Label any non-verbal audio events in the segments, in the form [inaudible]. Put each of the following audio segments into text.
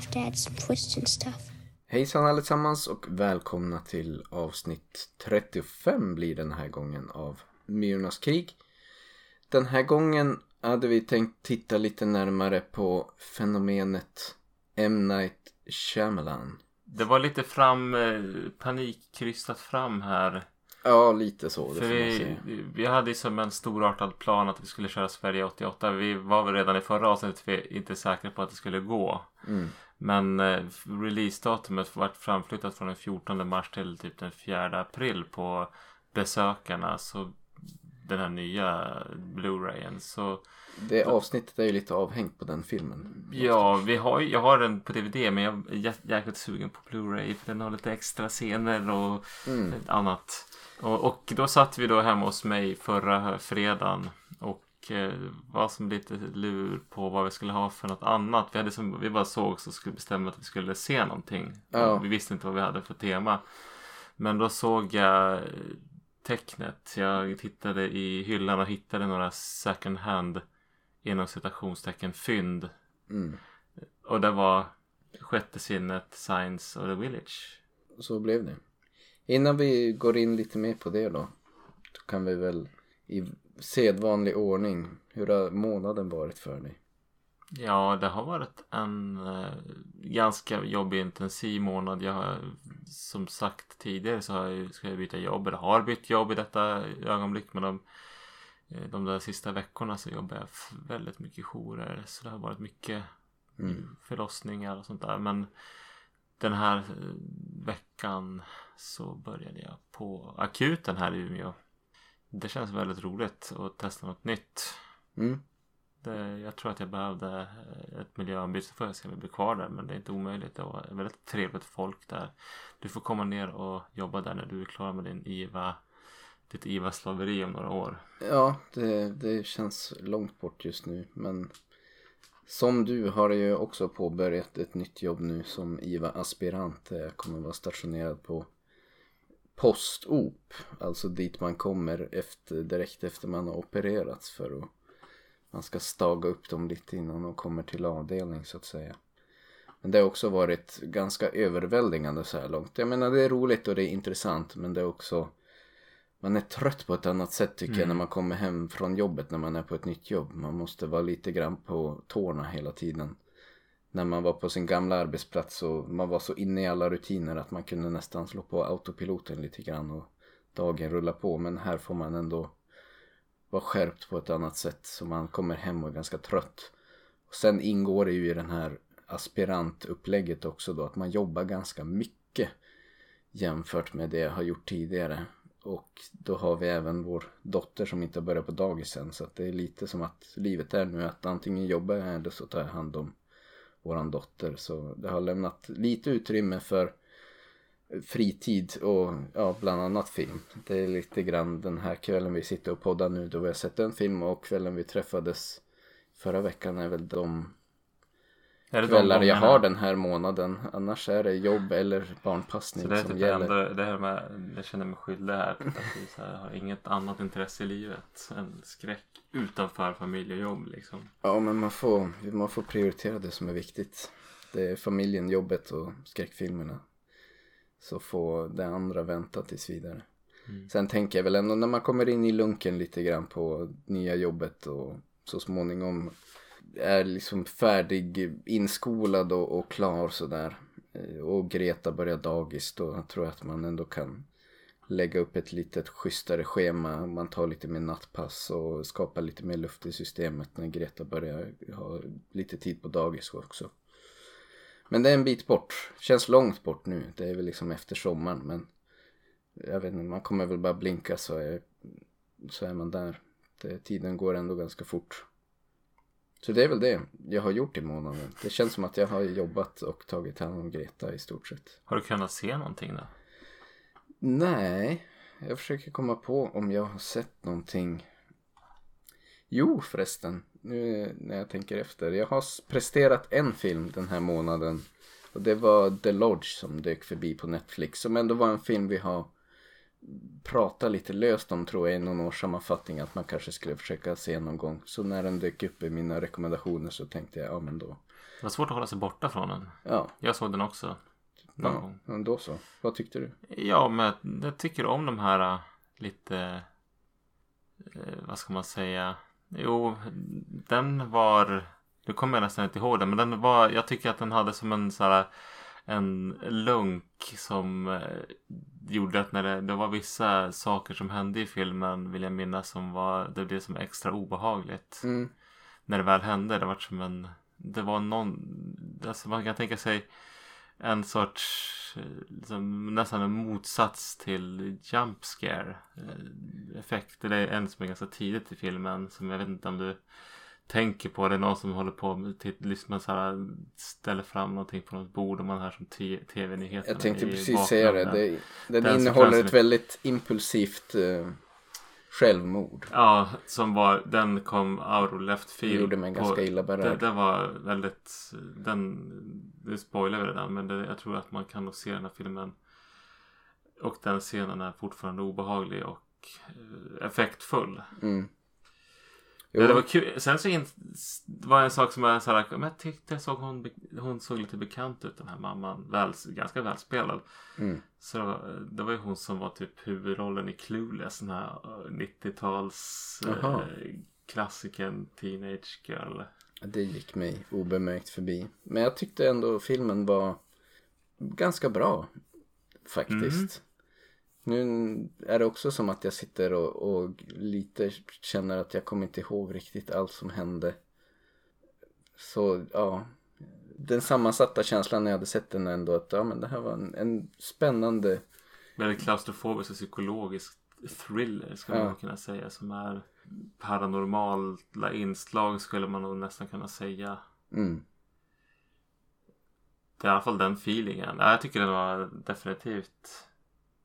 have to add some twists and stuff. Hejsan allesammans och välkomna till avsnitt 35 blir den här gången av Myrornas krig. Den här gången hade vi tänkt titta lite närmare på fenomenet M. Night Shyamalan. Det var lite fram, eh, panikkrystat fram här. Ja, lite så. Det För vi, vi hade ju som en storartad plan att vi skulle köra Sverige 88. Vi var väl redan i förra avsnittet vi inte säkra på att det skulle gå. Mm. Men eh, releasedatumet vart framflyttat från den 14 mars till typ den 4 april på besökarna. Så den här nya Blu-rayen. Så Det avsnittet är ju lite avhängt på den filmen. ja, vi har, jag har den på DVD men jag är jä- jäkligt sugen på Blu-ray. För den har lite extra scener och Mm. annat. Och, och då satt vi då hemma hos mig förra fredagen var som lite lur på vad vi skulle ha för något annat. Vi, hade som, vi bara såg så skulle bestämma att vi skulle se någonting. Ja. Och vi visste inte vad vi hade för tema. Men då såg jag eh, tecknet. Jag tittade i hyllan och hittade några second hand inom citationstecken fynd. Mm. Och det var Sjätte sinnet, Science och The Village. Så blev det. Innan vi går in lite mer på det då. Då kan vi väl i sedvanlig ordning. Hur har månaden varit för dig? Ja, det har varit en eh, ganska jobbig intensiv månad. Jag har som sagt tidigare så har jag, ska jag byta jobb. Eller har bytt jobb i detta ögonblick. Men de, eh, de där sista veckorna så jobbar jag väldigt mycket jourer. Så det har varit mycket Mm. förlossningar och sånt där. Men den här eh, veckan så började jag på akuten här i Umeå. Det känns väldigt roligt att testa något nytt. Mm. Det, jag tror att jag behövde eh, ett miljöombyte så får jag jag blir kvar där. Men det är inte omöjligt. Det var väldigt trevligt folk där. Du får komma ner och jobba där när du är klar med din IVA, ditt IVA-slaveri om några år. Ja, det, det känns långt bort just nu. Men som du har ju också påbörjat ett nytt jobb nu som IVA-aspirant. Jag kommer vara stationerad på post-op. Alltså dit man kommer efter, direkt efter man har opererats för att man ska staga upp dem lite innan de kommer till avdelning så att säga. Men det har också varit ganska överväldigande så här långt. Jag menar det är roligt och det är intressant men det är också man är trött på ett annat sätt tycker jag när man kommer hem från jobbet när man är på ett nytt jobb. Man måste vara lite grann på tårna hela tiden. När man var på sin gamla arbetsplats och man var så inne i alla rutiner att man kunde nästan slå på autopiloten lite grann och dagen rulla på. Men här får man ändå vara skärpt på ett annat sätt så man kommer hem och är ganska trött. Och sen ingår det ju i den här aspirantupplägget också då att man jobbar ganska mycket jämfört med det jag har gjort tidigare. Och då har vi även vår dotter som inte har börjat på dagis än. Så att det är lite som att livet är nu att antingen jobbar jag eller så tar jag hand om våran dotter. Så det har lämnat lite utrymme för fritid och ja, bland annat film. Det är lite grann den här kvällen vi sitter och poddar nu då vi har sett en film och kvällen vi träffades förra veckan är väl de är det de kvällar jag gångerna? har den här månaden. Annars är det jobb eller barnpassning Så det är som typ gäller. enda, det här med, jag känner mig skyldig här. Att vi så här, har inget annat intresse i livet än skräck utanför familj och jobb liksom. Ja men man får, man får prioritera det som är viktigt. Det är familjen, jobbet och skräckfilmerna. Så får det andra vänta tills vidare. Sen tänker jag väl ändå när man kommer in i lunken lite grann på nya jobbet och så småningom är liksom färdig inskolad och, och klar sådär. Eh, och Greta börjar dagis då tror jag att man ändå kan lägga upp ett litet schysstare schema. Man tar lite mer nattpass och skapar lite mer luft i systemet när Greta börjar ha lite tid på dagis också. Men det är en bit bort. Känns långt bort nu. Det är väl liksom efter sommaren men jag vet inte, man kommer väl bara blinka så är, så är man där. Det, tiden går ändå ganska fort. Så det är väl det jag har gjort i månaden. Det känns som att jag har jobbat och tagit hand om Greta i stort sett. Har du kunnat se någonting då? Nej, jag försöker komma på om jag har sett någonting. Jo förresten, nu när jag tänker efter. Jag har presterat en film den här månaden. Och det var The Lodge som dök förbi på Netflix. Som ändå var en film vi har prata lite löst om tror jag i någon årssammanfattning att man kanske skulle försöka se någon gång. Så när den dök upp i mina rekommendationer så tänkte jag, ja men då. Det var svårt att hålla sig borta från den. Ja, Jag såg den också. Någon ja, gång. ja då så. Vad tyckte du? Ja, men jag tycker om de här äh, lite... Eh, vad ska man säga? Jo, den var... Nu kommer jag nästan inte ihåg den, men den var... Jag tycker att den hade som en så här... En lunk som eh, gjorde att när det, det var vissa saker som hände i filmen vill jag minnas som var det blev som extra obehagligt. Mm. När det väl hände, det var som en Det var någon Alltså man kan tänka sig En sorts eh, liksom, Nästan en motsats till jump scare eh, Effekt. Det är en som är ganska tidigt i filmen Som jag vet inte om du Tänker på det, någon som håller på med till, liksom så här, ställer fram någonting på något bord och man hör som te- tv-nyheterna Jag tänkte precis säga det. det den, Den innehåller ett väldigt impulsivt eh, självmord. Ja, som var, den kom out of left Det field. gjorde mig på- ganska illa Det, berörd. det var väldigt, den, nu spoilar vi redan men det, jag tror att man kan nog se den här filmen. Och den scenen är fortfarande obehaglig och eh, effektfull. Mm. Ja, det var kul. Sen så in, det var en sak som jag så här, men jag tyckte jag såg hon, hon såg lite bekant ut den här mamman. Väl, ganska välspelad. Mm. Så det var, det ju hon som var typ huvudrollen i Clueless. Den här eh, 90-tals Jaha. eh, klassikern Teenage Girl. Det gick mig obemärkt förbi. Men jag tyckte ändå filmen var ganska bra. Faktiskt. Nu är det också som att jag sitter och, och lite känner att jag kommer inte ihåg riktigt allt som hände. Så ja. Den sammansatta känslan när jag hade sett den ändå att ja, men det här var en, en spännande Väldigt klaustrofobisk och psykologisk thriller skulle Ja. man kunna säga. Som är paranormala inslag skulle man nog nästan kunna säga. mm, Det är i alla fall den feelingen. Ja, Jag tycker den var definitivt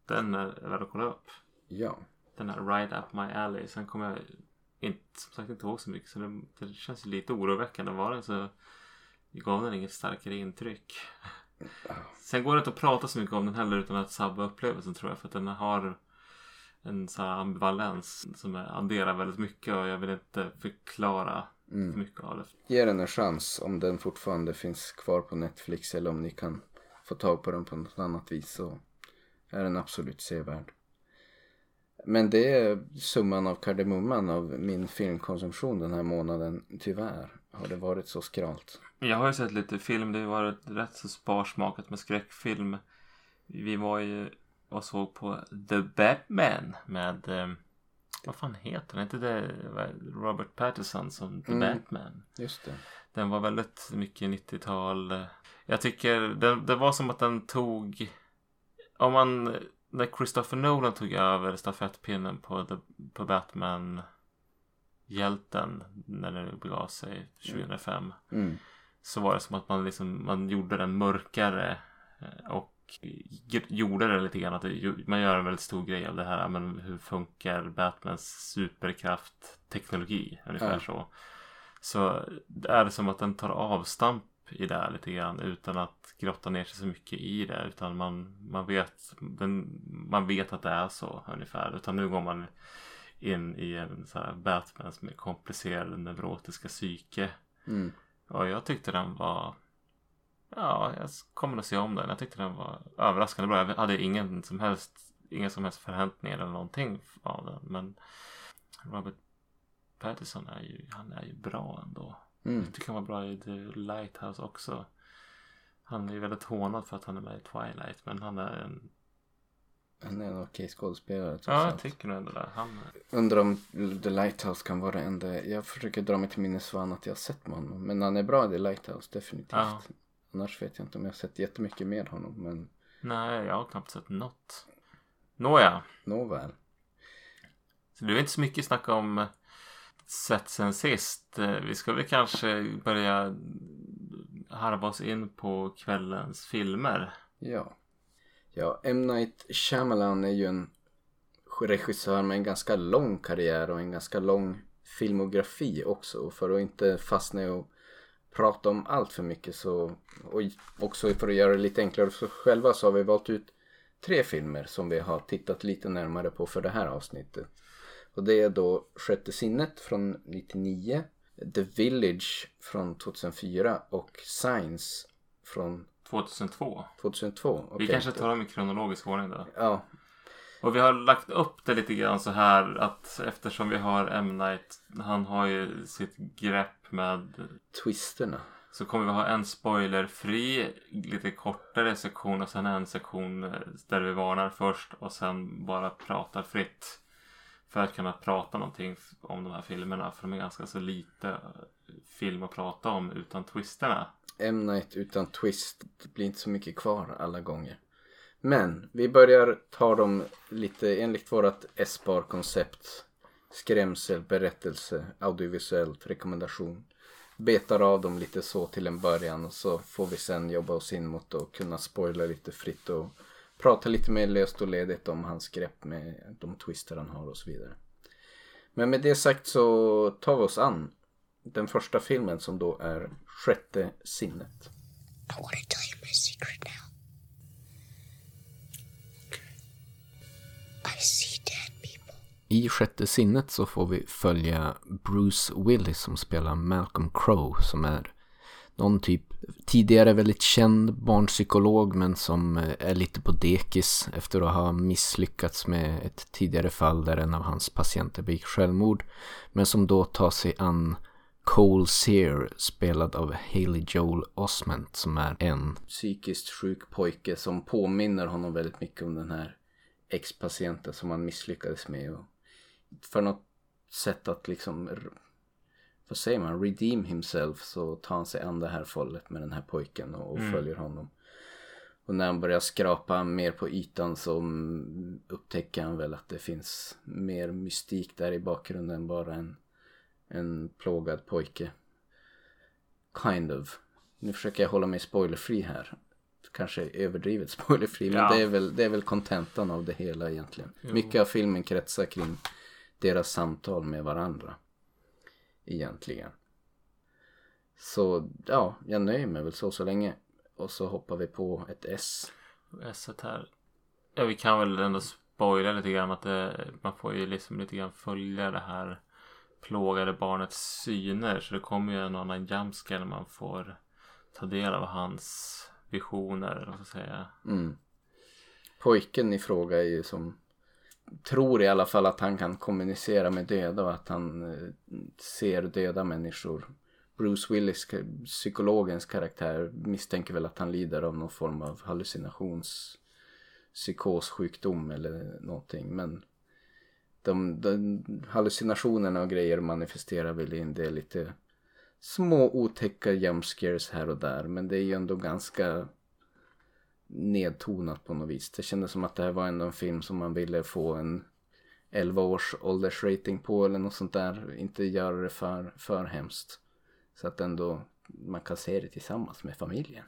Den är värd att kolla upp. ja. Den här Right Up My Alley. Sen kommer jag inte, som sagt inte ihåg så mycket. Så det, det känns lite oroväckande. Var den så gav den inget starkare intryck. Sen går det inte att prata så mycket om den heller utan att sabba upplevelsen tror jag. För att den har en sån här ambivalens som adderar väldigt mycket och jag vill inte förklara för mycket av det. Ge den en chans om den fortfarande finns kvar på Netflix eller om ni kan få tag på den på något annat vis så är den absolut sevärd. Men det är summan av kardemumman av min filmkonsumtion den här månaden. Tyvärr har det varit så skralt. Jag har ju sett lite film. Det har varit rätt så sparsmakat med skräckfilm. Vi var ju och såg på The Batman med eh, vad fan heter den? Inte det Robert Pattinson som The Mm. Batman? Just det. Den var väldigt mycket 90-tal. Jag tycker det, det var som att den tog om man när Christopher Nolan tog över stafettpinnen på, the, på Batman hjälten när det begav sig 2005 Mm. så var det som att man liksom man gjorde den mörkare eh, och gjorde det lite grann att det, man gör en väldigt stor grej av det här men hur funkar Batmans superkraft teknologi ungefär Ja. så så det är det som att den tar avstamp i det här lite grann utan att grotta ner sig så mycket i det utan man, man vet den, man vet att det är så ungefär utan nu går man in i en så här Batmans mer komplicerade neurotiska psyke Mm. Ja, jag tyckte den var... Ja, jag kommer att se om den. Jag tyckte den var överraskande bra. Jag hade ingen som helst, inga som helst förväntningar eller någonting av den. Men Robert Pattinson är ju, han är ju bra ändå. Mm. Jag tycker han var bra i The Lighthouse också. Han är ju väldigt hånad för att han är med i Twilight. Men han är en... Han är en okej skådespelare Ja, jag tycker nog ändå det. Han... Undrar om The Lighthouse kan vara det enda. Jag försöker dra mig till minnes vad annat jag har sett med honom. Men han är bra i The Lighthouse, definitivt. Ja. Annars vet jag inte om jag har sett jättemycket med honom. Men Nej, jag har knappt sett något. Nåja. nåväl. Så det är inte så mycket snack om sett sen sist. Eh, vi ska väl kanske börja harva oss in på kvällens filmer. Ja. Ja, M. Night Shyamalan är ju en regissör med en ganska lång karriär och en ganska lång filmografi också. Och för att inte fastna i att prata om allt för mycket så och också för att göra det lite enklare för oss själva så har vi valt ut tre filmer som vi har tittat lite närmare på för det här avsnittet. Och det är då Sjätte sinnet från 99, The Village från 2004 och Signs från 2002. 2002. Vi Okej. kanske tar dem i kronologisk ordning då. Ja, Och vi har lagt upp det lite grann så här att eftersom vi har M. Night, han har ju sitt grepp med twisterna. så kommer vi ha en spoilerfri, lite kortare sektion och sen en sektion där vi varnar först och sen bara pratar fritt. För att kunna prata någonting om de här filmerna. För de är ganska så lite eh, film att prata om utan twisterna. M. Night utan twist. Det blir inte så mycket kvar alla gånger. Men vi börjar ta dem lite enligt vårat S-bar-koncept. Skrämsel, berättelse, audiovisuellt, rekommendation. Betar av dem lite så till en början och så får vi sen jobba oss in mot att kunna spoila lite fritt och prata lite mer löst och ledigt om hans grepp med de twister han har och så vidare. Men med det sagt så tar vi oss an den första filmen som då är Sjätte sinnet. I want to tell you my secret now. I see dead people. I Sjätte sinnet så får vi följa Bruce Willis som spelar Malcolm Crowe som är någon typ tidigare väldigt känd barnpsykolog men som eh, är lite på dekis efter att ha misslyckats med ett tidigare fall där en av hans patienter begick självmord men som då tar sig an Cole Sear spelad av Haley Joel Osment som är en Psykiskt sjuk pojke som påminner honom väldigt mycket om den här ex-patienten som han misslyckades med. Och för något sätt att liksom, vad säger man, redeem himself så tar han sig an det här fallet med den här pojken och, och följer honom. Och när han börjar skrapa mer på ytan så mm, upptäcker han väl att det finns mer mystik där i bakgrunden än bara en, en plågad pojke. Kind of. Nu försöker jag hålla mig spoilerfri här. Kanske överdrivet spoilerfri men Ja. det är väl, det är väl kontentan av det hela egentligen. Mycket av filmen kretsar kring deras samtal med varandra. Egentligen. Så ja, jag nöjer mig väl så så länge. Och så hoppar vi på ett S. S här. Ja, vi kan väl ändå spoila lite grann att det, man får ju liksom lite grann följa det här plågade barnets syner. Så det kommer ju en annan jumpscare när man får ta del av hans visioner, ska jag säga. Mm. Pojken i fråga är ju som tror i alla fall att han kan kommunicera med döda och att han eh, ser döda människor. Bruce Willis, psykologens karaktär, misstänker väl att han lider av någon form av hallucinations psykossjukdom eller någonting. Men de, de hallucinationerna och grejer manifesterar väl in det lite små otäcka jumpscares här och där. Men det är ju ändå ganska nedtonat på något vis. Det kändes som att det här var ändå en film som man ville få en 11 års åldersrating på eller något sånt där. Inte göra det för, för hemskt. Så att ändå man kan se det tillsammans med familjen.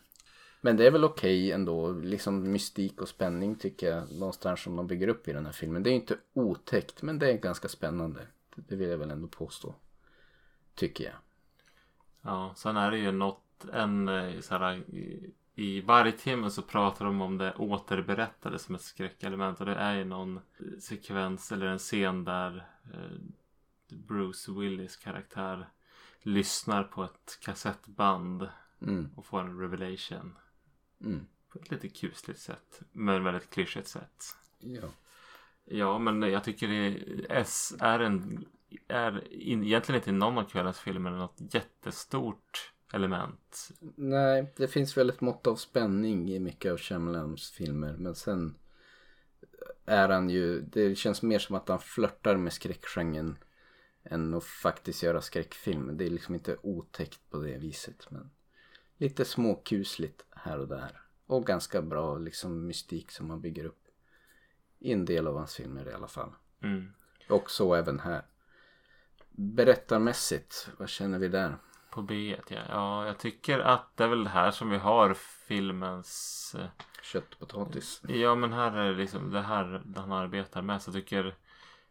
Men det är väl okej ändå, liksom mystik och spänning tycker jag någonstans som de bygger upp i den här filmen. Det är inte otäckt men det är ganska spännande. Det vill jag väl ändå påstå. Tycker jag. Ja, sen är det ju något, en eh, så här, eh, i, timme så pratar de om det återberättade som ett skräckelement och det är ju någon sekvens eller en scen där eh, Bruce Willis karaktär lyssnar på ett kassettband Mm, och får en revelation mm. på ett lite kusligt sätt men väldigt klyschigt sätt. Ja. Ja, men jag tycker det, S är en är in, egentligen inte i någon av kvällens filmer något jättestort element. Nej, det finns väl ett mått av spänning i mycket av Shyamalans filmer. Men sen är han ju, det känns mer som att han flörtar med skräckgenren än att faktiskt göra skräckfilm. Det är liksom inte otäckt på det viset. Men lite småkusligt här och där. Och ganska bra liksom mystik som man bygger upp. I en del av hans filmer i alla fall. Mm. Och så även här. Berättarmässigt, vad känner vi där? På B1 ja. Ja, jag tycker att det är väl här som vi har filmens... eh, Köttpotatis. Ja, men här är det liksom det här han arbetar med. Så jag tycker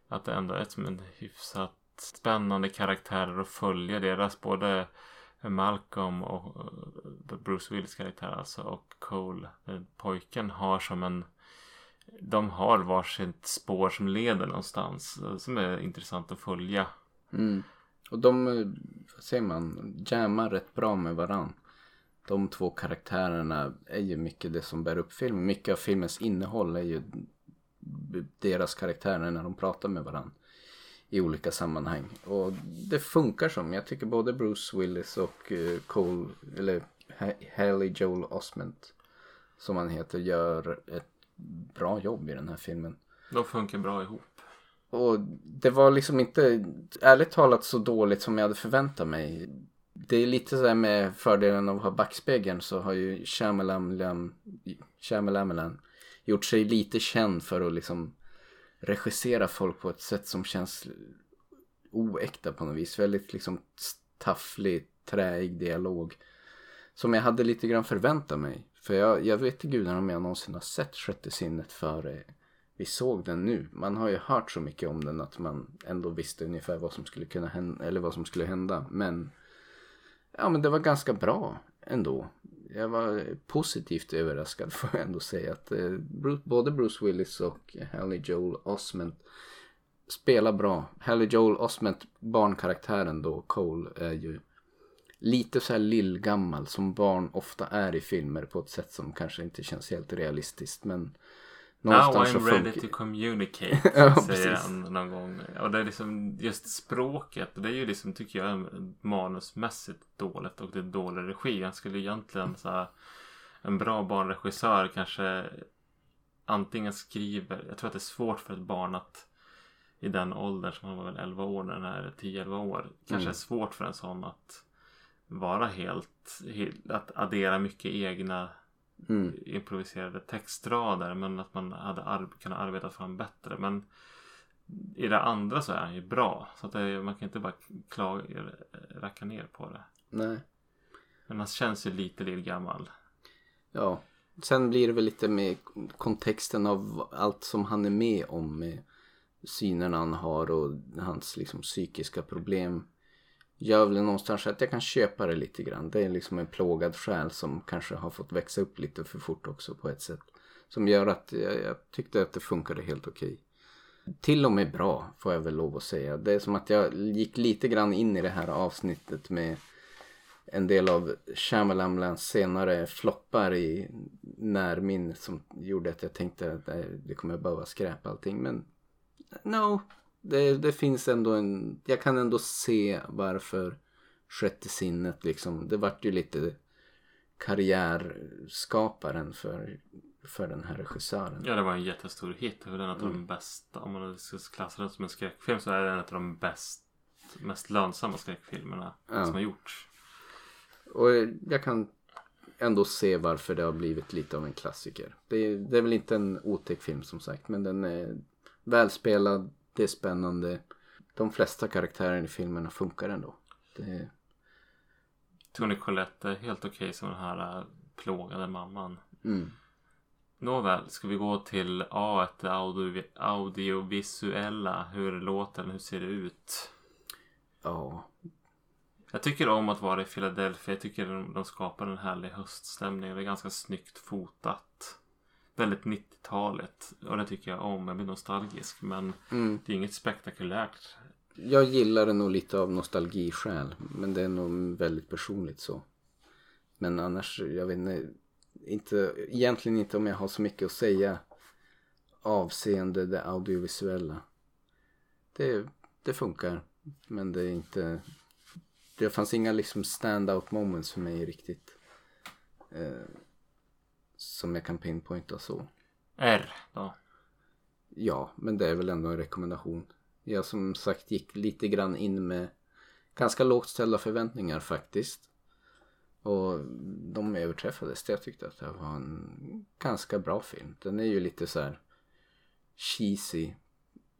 att det ändå är som en hyfsat spännande karaktärer att följa. Deras både Malcolm och eh, Bruce Willis karaktär alltså och Cole, eh, pojken, har som en de har varsitt spår som leder någonstans. Som är intressant att följa. Mm. Och de, vad säger man, jammar rätt bra med varann. De två karaktärerna är ju mycket det som bär upp filmen. Mycket av filmens innehåll är ju deras karaktärer när de pratar med varann. I olika sammanhang. Och det funkar som. Jag tycker både Bruce Willis och eh, Cole, eller Haley Joel Osment. Som han heter, gör ett bra jobb i den här filmen. De funkar bra ihop. Och det var liksom inte, ärligt talat, så dåligt som jag hade förväntat mig. Det är lite så här med fördelen av att ha backspegeln så har ju Shyamalan, Shyamalan gjort sig lite känd för att liksom regissera folk på ett sätt som känns oäkta på något vis. Väldigt liksom tafflig, träig dialog. Som jag hade lite grann förväntat mig. För jag, jag vet inte gudarna om jag någonsin har sett Sjätte sinnet före vi såg den nu. Man har ju hört så mycket om den att man ändå visste ungefär vad som skulle kunna hända, eller vad som skulle hända. Men ja, men det var ganska bra ändå. Jag var positivt överraskad [laughs] får jag ändå säga att eh, både Bruce Willis och Haley Joel Osment spelar bra. Haley Joel Osment, barnkaraktären då, Cole, är ju lite så här lillgammal som barn ofta är i filmer på ett sätt som kanske inte känns helt realistiskt. Men någonstans så I'm ready to communicate. [laughs] Ja, säger han någon gång. Och det är liksom just språket. Det är ju liksom tycker jag manusmässigt dåligt. Och det är dålig regi. Han skulle egentligen så här, En bra barnregissör kanske antingen skriver. Jag tror att det är svårt för ett barn att i den åldern som han var väl 11 år när den här är 10-11 år. Kanske Mm. är svårt för en sån att vara helt, helt att addera mycket egna Mm. improviserade textrader men att man hade ar- kunnat arbeta fram bättre. Men i det andra så är han ju bra. Så att det, man kan inte bara klaga, racka ner på det. Nej. Men han känns ju lite lillgammal. Ja. Sen blir det väl lite med kontexten av allt som han är med om. Med synerna han har och hans liksom psykiska problem. Gör väl någonstans att jag kan köpa det lite grann. Det är liksom en plågad själ som kanske har fått växa upp lite för fort också på ett sätt. Som gör att jag, jag tyckte att det funkade helt okej. Till och med bra får jag väl lov att säga. Det är som att jag gick lite grann in i det här avsnittet med en del av Shyamalans senare floppar i närminnet som gjorde att jag tänkte att det kommer behöva skräpa skräp allting. Men no, det, det finns ändå en, jag kan ändå se varför Sjätte sinnet liksom, det vart ju lite karriärskaparen för, för den här regissören. Ja, det var en jättestor hit. Den är en av de bästa. Om man ska klassa den som en skräckfilm så är den en av de bäst, mest lönsamma skräckfilmerna Ja. som har gjorts. Och jag kan ändå se varför det har blivit lite av en klassiker. Det är, det är väl inte en otäck film som sagt men den är välspelad, det är spännande. De flesta karaktärerna i filmerna funkar ändå. Det, Tony Collette är helt okej som den här äh, plågade mamman. mm. Nåväl, ska vi gå till A, det audio, audiovisuella. Hur låter den? Hur ser det ut? Ja, Jag tycker om att vara i Philadelphia. Jag tycker de, de skapar en härlig höststämning. Det är ganska snyggt fotat. Väldigt 90-talet. Och det tycker jag om. Jag blir nostalgisk. Men mm. det är inget spektakulärt. jag gillar det nog lite av nostalgiskäl men det är nog väldigt personligt så. Men annars, jag vet inte, inte, egentligen inte om jag har så mycket att säga avseende det audiovisuella. Det, det funkar, men det är inte, det fanns inga liksom stand-out moments för mig riktigt. Eh, som jag kan pinpointa så. R då. Ja, men det är väl ändå en rekommendation. Jag som sagt gick lite grann in med ganska lågt ställda förväntningar faktiskt. Och de överträffades. Jag tyckte att det var en ganska bra film. Den är ju lite så här cheesy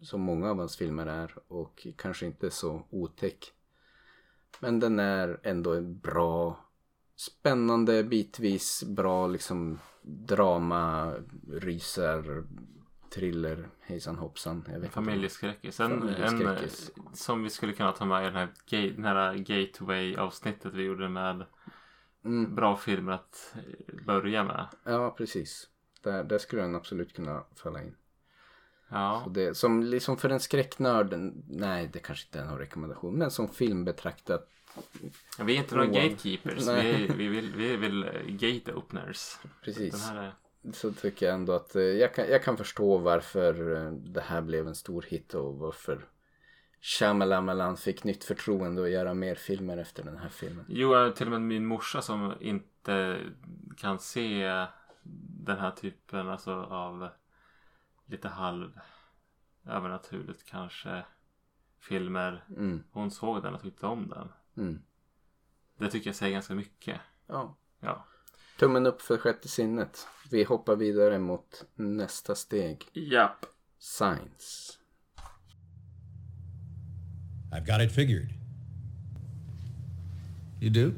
som många av hans filmer är och kanske inte så otäck. Men den är ändå en bra, spännande bitvis, bra liksom drama, rysar, thriller, hejsan hoppsan. Jag vet inte. Familjeskräckis. En, en, Familjeskräckis. som vi skulle kunna ta med i den här, den här gateway avsnittet vi gjorde med Mm. bra filmer att eh, börja med. Ja, precis. där, där skulle den absolut kunna falla in. Ja. Och det, som liksom för en skräcknörd, nej det kanske inte är någon rekommendation, men som film betraktat. Vi är inte några gatekeepers. Vi, vi, vill, vi vill eh, gate openers. Precis. Är... Så tycker jag ändå att eh, jag kan, jag kan förstå varför eh, det här blev en stor hit och varför Shyamalan fick nytt förtroende att göra mer filmer efter den här filmen. Jo, till och med min morsa som inte kan se den här typen alltså, av lite halv övernaturligt kanske filmer. Mm, Hon såg den och tyckte om den. Mm. Det tycker jag säger ganska mycket. Ja. Ja. Tummen upp för sjätte sinnet. Vi hoppar vidare mot nästa steg. Japp. Science. I've got it figured. You do?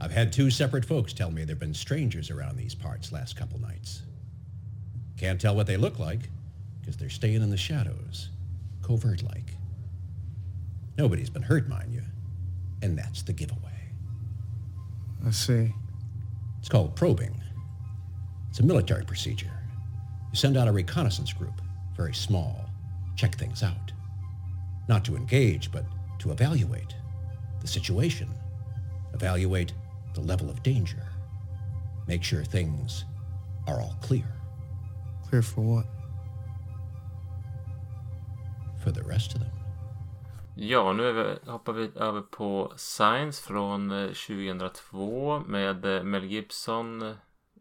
I've had two separate folks tell me there have been strangers around these parts last couple nights. Can't tell what they look like because they're staying in the shadows, covert like. Nobody's been hurt, mind you, and that's the giveaway. I see. It's called probing. It's a military procedure. You send out a reconnaissance group, very small, check things out. Not to engage, but to evaluate the situation, evaluate the level of danger, make sure things are all clear Clear for what? for the rest of them. Ja, nu vi, hoppar vi över på Science från eh, 2002 med eh, Mel Gibson eh,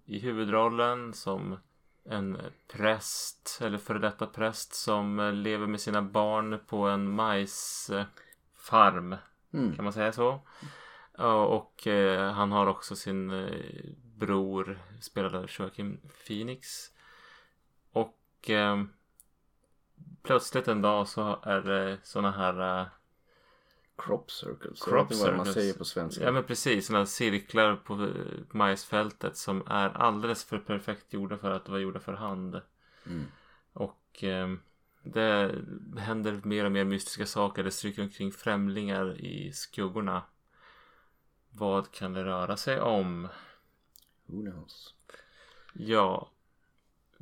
i huvudrollen som en präst eller före detta präst som eh, lever med sina barn på en majsfarm. Mm. Kan man säga så? Och eh, han har också sin eh, bror spelad av Joaquin Phoenix. Och eh, plötsligt en dag så är det såna här eh, Crop circles. Crop jag vet inte vad man säger på svenska. Ja men precis, sådana cirklar på eh, majsfältet som är alldeles för perfekt gjorda för att vara gjorda för hand. Mm. Och eh, det händer mer och mer mystiska saker. Det stryker omkring främlingar i skuggorna. Vad kan det röra sig om? Who knows? Ja,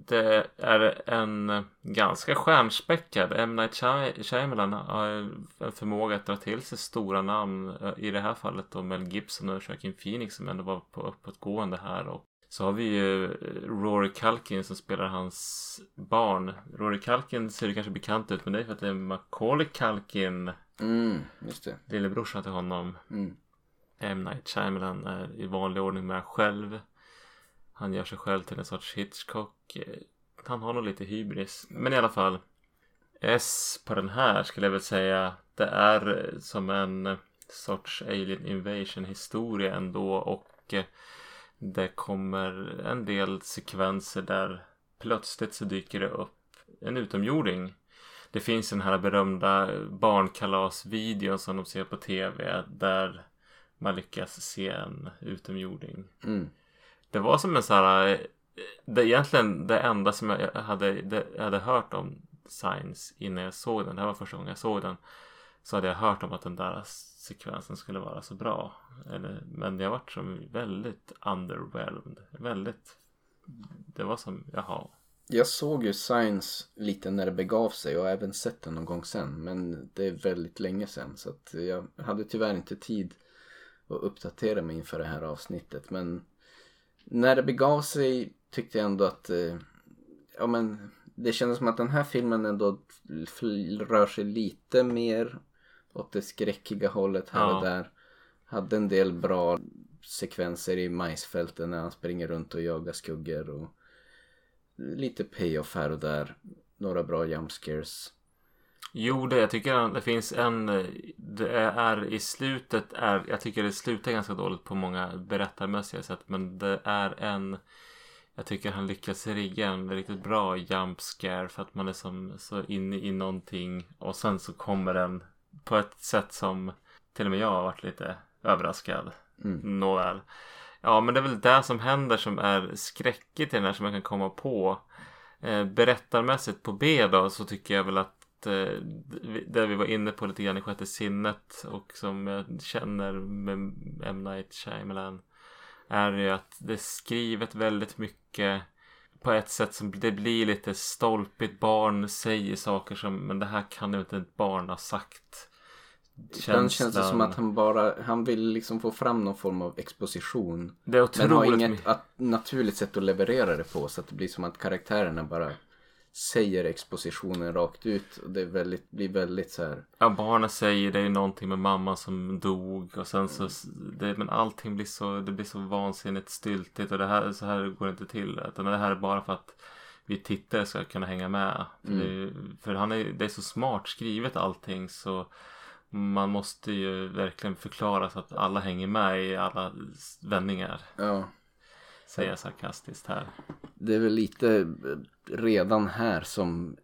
det är en ganska stjärnspäckad. M. Night Shy- Shyamalan har en förmåga att dra till sig stora namn. eh, I det här fallet då Mel Gibson och Joaquin Phoenix som ändå var på uppåtgående här. Och så har vi ju eh, Rory Culkin som spelar hans barn. Rory Culkin ser kanske bekant ut men det är för att det är Macaulay Culkin, Mm, just det. lillebrorsan till honom. Mm. M. Night Shyamalan är i vanlig ordning med själv. Han gör sig själv till en sorts Hitchcock. Eh, han har nog lite hybris. Men i alla fall. S på den här skulle jag väl säga. Det är eh, som en eh, sorts alien invasion historia ändå. Och det kommer en del sekvenser där plötsligt så dyker det upp en utomjording. Det finns den här berömda barnkalasvideon som de ser på tv. Där man lyckas se en utomjording. Mm. Det var som en så här... Eh, det är egentligen det enda som jag hade, det, jag hade hört om Science innan jag såg den. Det här var första gången jag såg den. Så hade jag hört om att den där sekvensen skulle vara så bra. Eller, men jag varit som väldigt underwhelmed. Väldigt... Det var som, jaha. Jag såg ju Science lite när det begav sig och även sett den någon gång sen. Men det är väldigt länge sen så att jag hade tyvärr inte tid att uppdatera mig inför det här avsnittet. Men när det begav sig tyckte jag ändå att eh, ja men det kändes som att den här filmen ändå rör sig lite mer åt det skräckiga hållet här Ja. och där. Hade en del bra sekvenser i majsfälten när han springer runt och jagar skuggor och lite payoff här och där. Några bra jump scares. Jo, det, jag tycker det finns en... Det är i slutet är... Jag tycker det slutar ganska dåligt på många berättarmässiga sätt. Men det är en... Jag tycker han lyckas rigga en riktigt bra jump scare för att man är som så inne i någonting och sen så kommer den på ett sätt som till och med jag har varit lite överraskad. Mm. Nåväl. Ja, men det är väl det som händer som är skräckigt i den här som jag kan komma på. Eh, berättarmässigt på B då så tycker jag väl att det vi var inne på lite grann i sjätte sinnet och som jag känner med M. Night Shyamalan är ju att det är skrivet väldigt mycket på ett sätt som det blir lite stolpigt. Barn säger saker som men det här kan ju inte ett barn ha sagt. Ibland känns det som att han bara, han vill liksom få fram någon form av exposition. Det är Men har otroligt inget att, naturligt sätt att leverera det på så att det blir som att karaktärerna bara säger expositionen rakt ut och det väldigt, blir väldigt så här. Ja, barnen säger det är någonting med mamma som dog och sen så det, men allting blir så det blir så vansinnigt styltigt och det här så här går det inte till utan det här är bara för att vi tittare ska kunna hänga med. För, det, för han är, det är så smart skrivet allting så man måste ju verkligen förklara så att alla hänger med i alla vändningar. Ja, Säger jag sarkastiskt här. det är väl lite eh, redan här som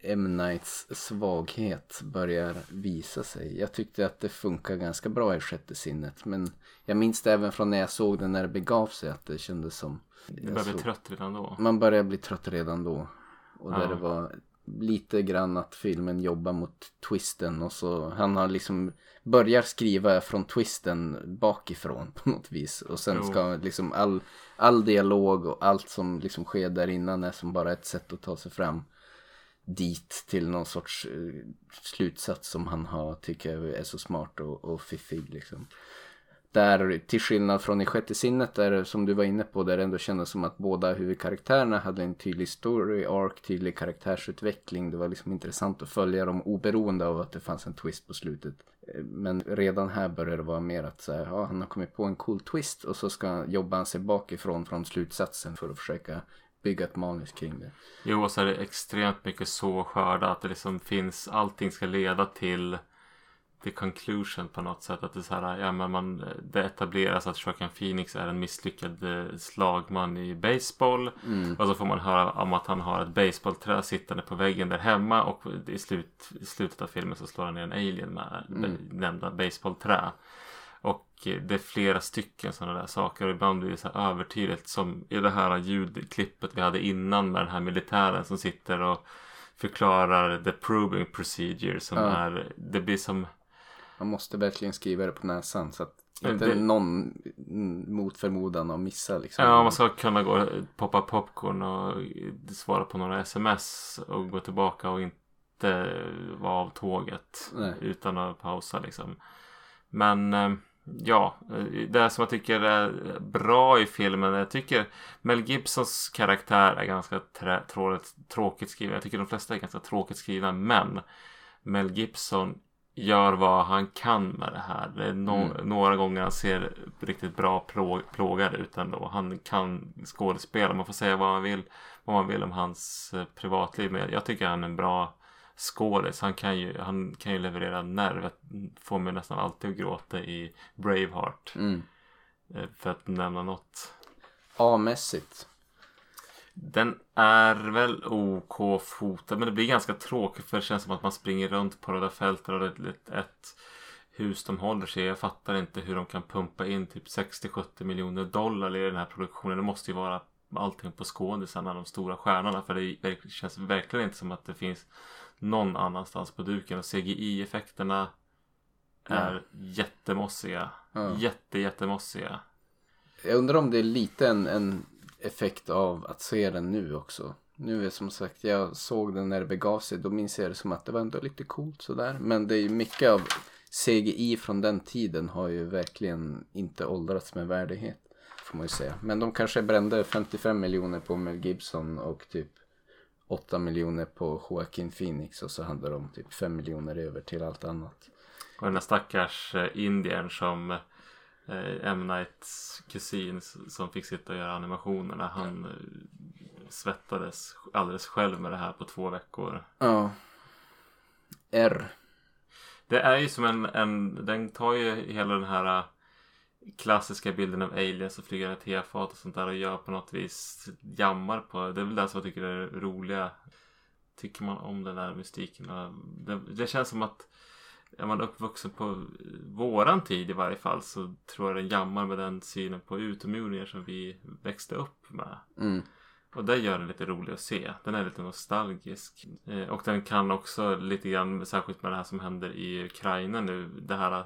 M. Nights svaghet börjar visa sig. Jag tyckte att det funkar ganska bra i sjätte sinnet. Men jag minns det även från när jag såg det när det begav sig att det kändes som... Det börjar bli trött redan då. Man börjar bli trött redan då. Och där Ja. det var lite grann att filmen jobbar mot twisten och så han har liksom börjar skriva från twisten bakifrån på något vis och sen ska liksom all, all dialog och allt som liksom sker där innan är som bara ett sätt att ta sig fram dit till någon sorts eh, slutsats som han har tycker jag är så smart och, och fiffig liksom. Där till skillnad från i sjätte sinnet där som du var inne på där det ändå kändes som att båda huvudkaraktärerna hade en tydlig story arc, tydlig karaktärsutveckling. Det var liksom intressant att följa dem oberoende av att det fanns en twist på slutet. Men redan här börjar det vara mer att så här, ja, han har kommit på en cool twist och så ska jobba han sig bakifrån från slutsatsen för att försöka bygga ett manus kring det. Jo, och så är det extremt mycket så skörda att det liksom finns, allting ska leda till the conclusion på något sätt. Att det är så här, ja men man, det etableras att Joaquin Phoenix är en misslyckad eh, slagman i baseball. Och så får man höra om att han har ett baseballträ sittande på väggen där hemma och i, slut, i slutet av filmen så slår han ner en alien med mm. nämnda baseballträ. Och eh, det är flera stycken sådana där saker och ibland blir det så här övertydligt som i det här ljudklippet vi hade innan med den här militären som sitter och förklarar the proving procedure som Ja. är, det blir som Man måste verkligen skriva det på näsan så att inte det- någon mot förmodan att missa liksom. Ja, man ska kunna gå poppa popcorn och svara på några sms och gå tillbaka och inte vara av tåget Nej. utan att pausa liksom. Men eh, ja, det som jag tycker är bra i filmen, jag tycker Mel Gibsons karaktär är ganska trä, tråkigt skriven. Jag tycker de flesta är ganska tråkigt skrivna, men Mel Gibson gör vad han kan med det här. Det är no- några gånger han ser riktigt bra plå- plågad ut ändå. Han kan skådespela. Man får säga vad man vill, vad man vill om hans eh, privatliv. Men jag tycker han är en bra skådis. Han kan ju, han kan ju leverera nerv. Får mig nästan alltid att gråta i Braveheart. Mm. eh, För att nämna något. A-mässigt. Den är väl OK fotad men det blir ganska tråkigt för det känns som att man springer runt på röda fältet och det är ett, ett hus de håller sig. Jag fattar inte hur de kan pumpa in typ 60-70 miljoner dollar i den här produktionen. Det måste ju vara allting på skådisarna, de stora stjärnorna. För det känns verkligen inte som att det finns någon annanstans på duken. Och CGI-effekterna är jättemossiga. Ja. Jätte, jättemossiga. Jag undrar om det är lite en, en effekt av att se den nu också. Nu är som sagt, jag såg den när det begav sig. Då minns jag det som att det var ändå lite coolt sådär. Men det är ju mycket av CGI från den tiden har ju verkligen inte åldrats med värdighet. Får man ju säga. Men de kanske brände 55 miljoner på Mel Gibson och typ 8 miljoner på Joaquin Phoenix. Och så hade de typ 5 miljoner över till allt annat. Och den där stackars eh, indiern som eh, M. Nights kusin som fick sitta och göra animationerna. Han eh, svettades alldeles själv med det här på två veckor. Ja. R. Det är ju som en, en den tar ju hela den här eh, klassiska bilden av aliens och flyger tefat och sånt där och gör på något vis jammar på. Det är väl det som jag tycker är det roliga. Tycker man om den där mystiken. Det, det känns som att är man uppvuxen på våran tid i varje fall så tror jag den jammar med den synen på utomjordingar som vi växte upp med. Mm. Och det gör den lite rolig att se. Den är lite nostalgisk. Eh, och den kan också lite grann, särskilt med det här som händer i Ukraina nu. Det här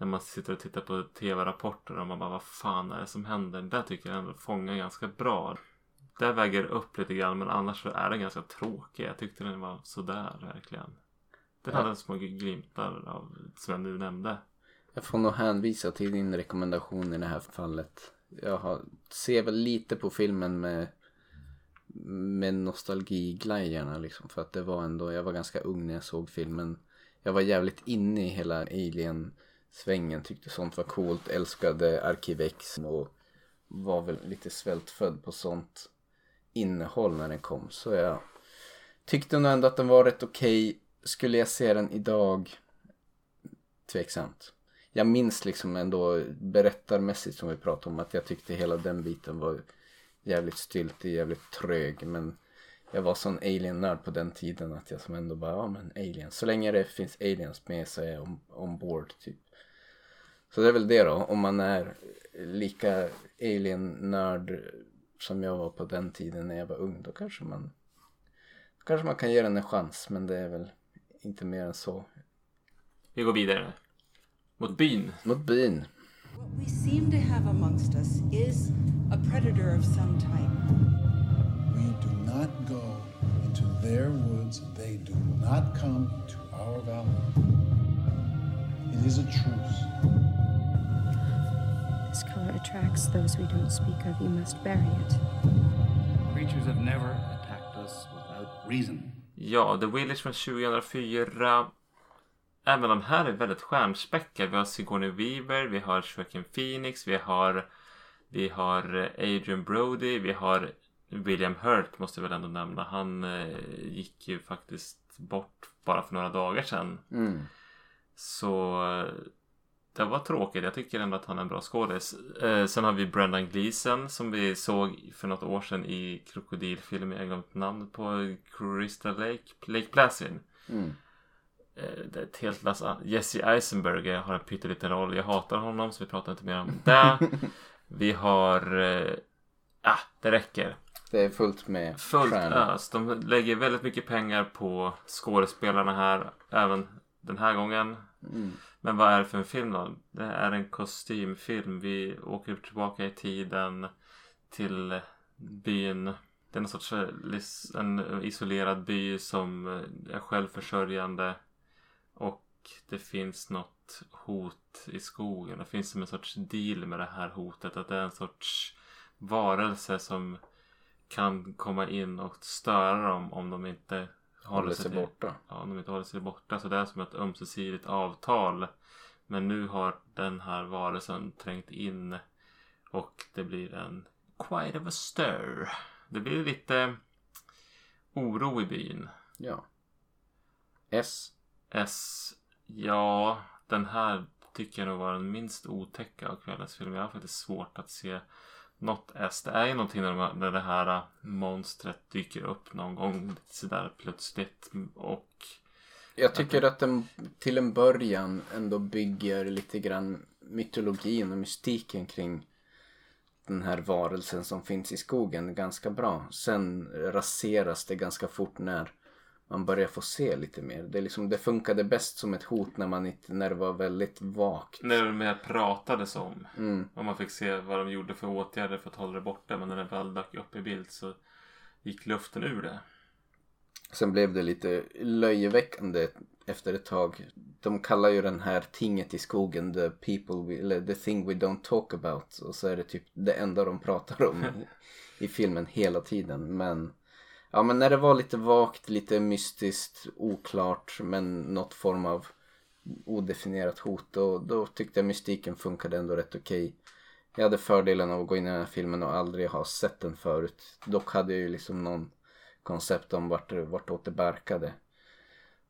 när man sitter och tittar på tv-rapporter och man bara vad fan är det som händer? Det tycker jag ändå fångar ganska bra. det väger upp lite grann men annars så är den ganska tråkig. Jag tyckte den var sådär verkligen. Den hade små glimtar av, Sven du nu nämnde. Jag får nog hänvisa till din rekommendation i det här fallet. Jag har, ser väl lite på filmen med, med nostalgiglajjorna liksom. För att det var ändå, jag var ganska ung när jag såg filmen. Jag var jävligt inne i hela Alien-svängen. Tyckte sånt var coolt. Älskade Arkivex och var väl lite svältfödd på sånt innehåll när den kom. Så jag tyckte nog ändå att den var rätt okej. Skulle jag se den idag? Tveksamt. Jag minns liksom ändå berättarmässigt som vi pratade om att jag tyckte hela den biten var jävligt styltig, jävligt trög. Men jag var sån alien-nörd på den tiden att jag som ändå bara, ja men aliens. Så länge det finns aliens med så är jag ombord typ. Så det är väl det då, om man är lika alien-nörd som jag var på den tiden när jag var ung. Då kanske man, då kanske man kan ge den en chans. Men det är väl inte mer än så. Vi går vidare. Mot byn. Mot byn. What we seem to have amongst us is a predator of some type. We do not go into their woods. They do not come to our valley. It is a truce. This color attracts those we don't speak of. You must bury it. Creatures have never attacked us without reason. Ja, The Village från 2004. Även den här är väldigt stjärnspäckad. Vi har Sigourney Weaver, vi har Joaquin Phoenix, vi har, vi har Adrian Brody, vi har William Hurt måste jag väl ändå nämna. Han eh, gick ju faktiskt bort bara för några dagar sedan. Mm. Så eh, det var tråkigt. Jag tycker ändå att han är en bra skådis. Eh, sen har vi Brendan Gleeson som vi såg för något år sedan i krokodilfilmen. Jag har glömt namnet på Crystal Lake. Lake Placid. Mm. Eh, det är ett helt lass an- Jesse Eisenberg har en pytteliten roll. Jag hatar honom så vi pratar inte mer om det. [laughs] vi har... Eh, ah, det räcker. Det är fullt med Fullt ös. De lägger väldigt mycket pengar på skådespelarna här. Även den här gången. Mm. Men vad är det för en film då? Det är en kostymfilm. Vi åker tillbaka i tiden till byn. Det är någon sorts eh, en isolerad by som eh, är självförsörjande. Och det finns något hot i skogen. Det finns som en sorts deal med det här hotet. Att det är en sorts varelse som kan komma in och störa dem om de inte Håller sig till- borta. Ja, de inte håller sig borta. Så det är som ett ömsesidigt avtal. Men nu har den här varelsen trängt in. Och det blir en quite of a stir. Det blir lite oro i byn. Ja. S. S. Ja, den här tycker jag nog var den minst otäcka av kvällens film. Jag har faktiskt svårt att se något S. Det är ju någonting när, de, när det här monstret dyker upp någon gång sådär plötsligt. Och Jag tycker att den till en början ändå bygger lite grann mytologin och mystiken kring den här varelsen som finns i skogen ganska bra. Sen raseras det ganska fort när man börjar få se lite mer. Det, liksom, det funkade bäst som ett hot när, man inte, när det var väldigt vagt. när det mer pratades om. Mm. Och man fick se vad de gjorde för åtgärder för att hålla det borta. Men när det väl dök upp i bild så gick luften ur det. Sen blev det lite löjeväckande efter ett tag. De kallar ju den här tinget i skogen the people we, eller the thing we don't talk about. Och så är det typ det enda de pratar om i, [laughs] i filmen hela tiden. Men ja, men när det var lite vagt, lite mystiskt, oklart, men något form av odefinierat hot. Då, då tyckte jag mystiken funkade ändå rätt okej. Jag hade fördelen av att gå in i den här filmen och aldrig ha sett den förut. Dock hade jag ju liksom någon koncept om vart, vartåt det barkade.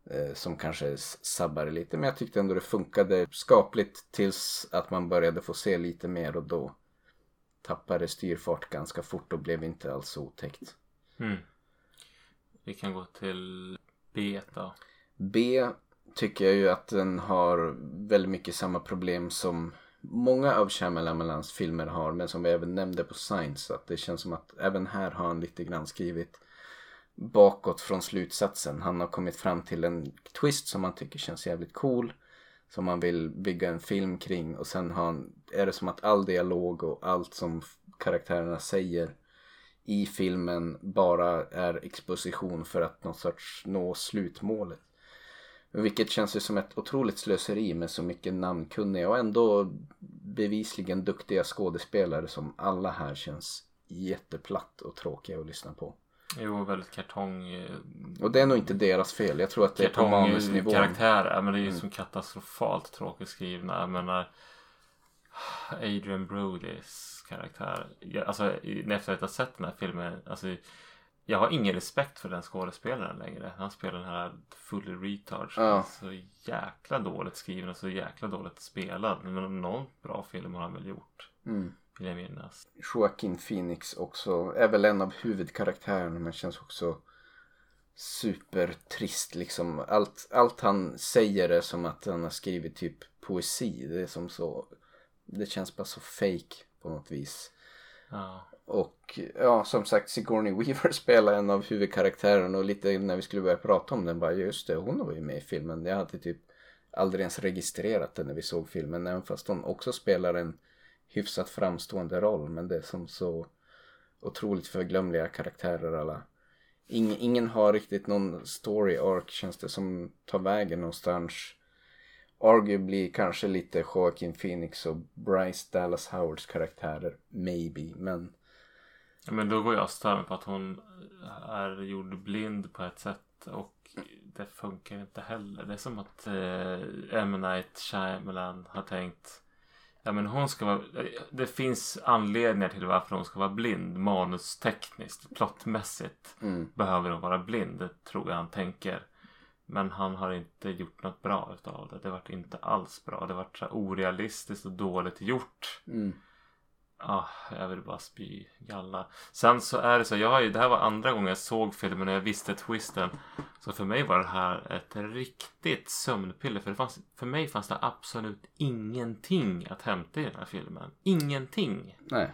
Eh, som kanske sabbade lite. Men jag tyckte ändå det funkade skapligt tills att man började få se lite mer och då tappade styrfart ganska fort och blev inte alls så otäckt. Mm. Vi kan gå till B då. B tycker jag ju att den har väldigt mycket samma problem som många av Shyamalan's filmer har men som vi även nämnde på Science. Så att det känns som att även här har han lite grann skrivit bakåt från slutsatsen. Han har kommit fram till en twist som han tycker känns jävligt cool. Som han vill bygga en film kring och sen har han, är det som att all dialog och allt som karaktärerna säger i filmen bara är exposition för att någon sorts nå slutmålet. Vilket känns ju som ett otroligt slöseri med så mycket namnkunniga och ändå bevisligen duktiga skådespelare som alla här känns jätteplatt och tråkiga att lyssna på. Jo, väldigt kartong... eh, Och det är nog inte deras fel. Jag tror att det är på manusnivån. karaktärer. Men det är ju Mm. som katastrofalt tråkigt skrivna. Jag menar Adrian Brodys karaktär. Jag, alltså efter att ha sett den här filmen. Alltså, jag har ingen respekt för den skådespelaren längre. Han spelar den här fully retard. som Ja. är Så jäkla dåligt skriven och så jäkla dåligt spelad. Men någon bra film har han väl gjort. Mm. Vill jag minnas. Joaquin Phoenix också är väl en av huvudkaraktärerna men känns också supertrist liksom. Allt, allt han säger är som att han har skrivit typ poesi. Det är som så, det känns bara så fake på något vis. Ja. Och ja, som sagt Sigourney Weaver [laughs] spelar en av huvudkaraktärerna och lite när vi skulle börja prata om den bara just det, hon var ju med i filmen. Jag hade typ aldrig ens registrerat det när vi såg filmen även fast hon också spelar en hyfsat framstående roll men det är som så otroligt förglömliga karaktärer alla. Ingen, ingen har riktigt någon story arc känns det som tar vägen någonstans. Arguably kanske lite Joaquin Phoenix och Bryce Dallas Howards karaktärer. Maybe. Men Ja, Men då går jag stör på att hon är gjord blind på ett sätt och det funkar inte heller. Det är som att eh, M. Night Shyamalan har tänkt Ja men hon ska vara Det finns anledningar till varför hon ska vara blind manustekniskt, plottmässigt Mm. behöver hon vara blind. Tror jag han tänker. Men han har inte gjort något bra utav det. Det vart inte alls bra. Det vart så orealistiskt och dåligt gjort. mm. Ah, jag vill bara spy galla. Sen så är det så, jag har ju, det här var andra gången jag såg filmen och jag visste twisten. Så för mig var det här ett riktigt sömnpiller. För, det fanns, för mig fanns det absolut ingenting att hämta i den här filmen. Ingenting. Nej.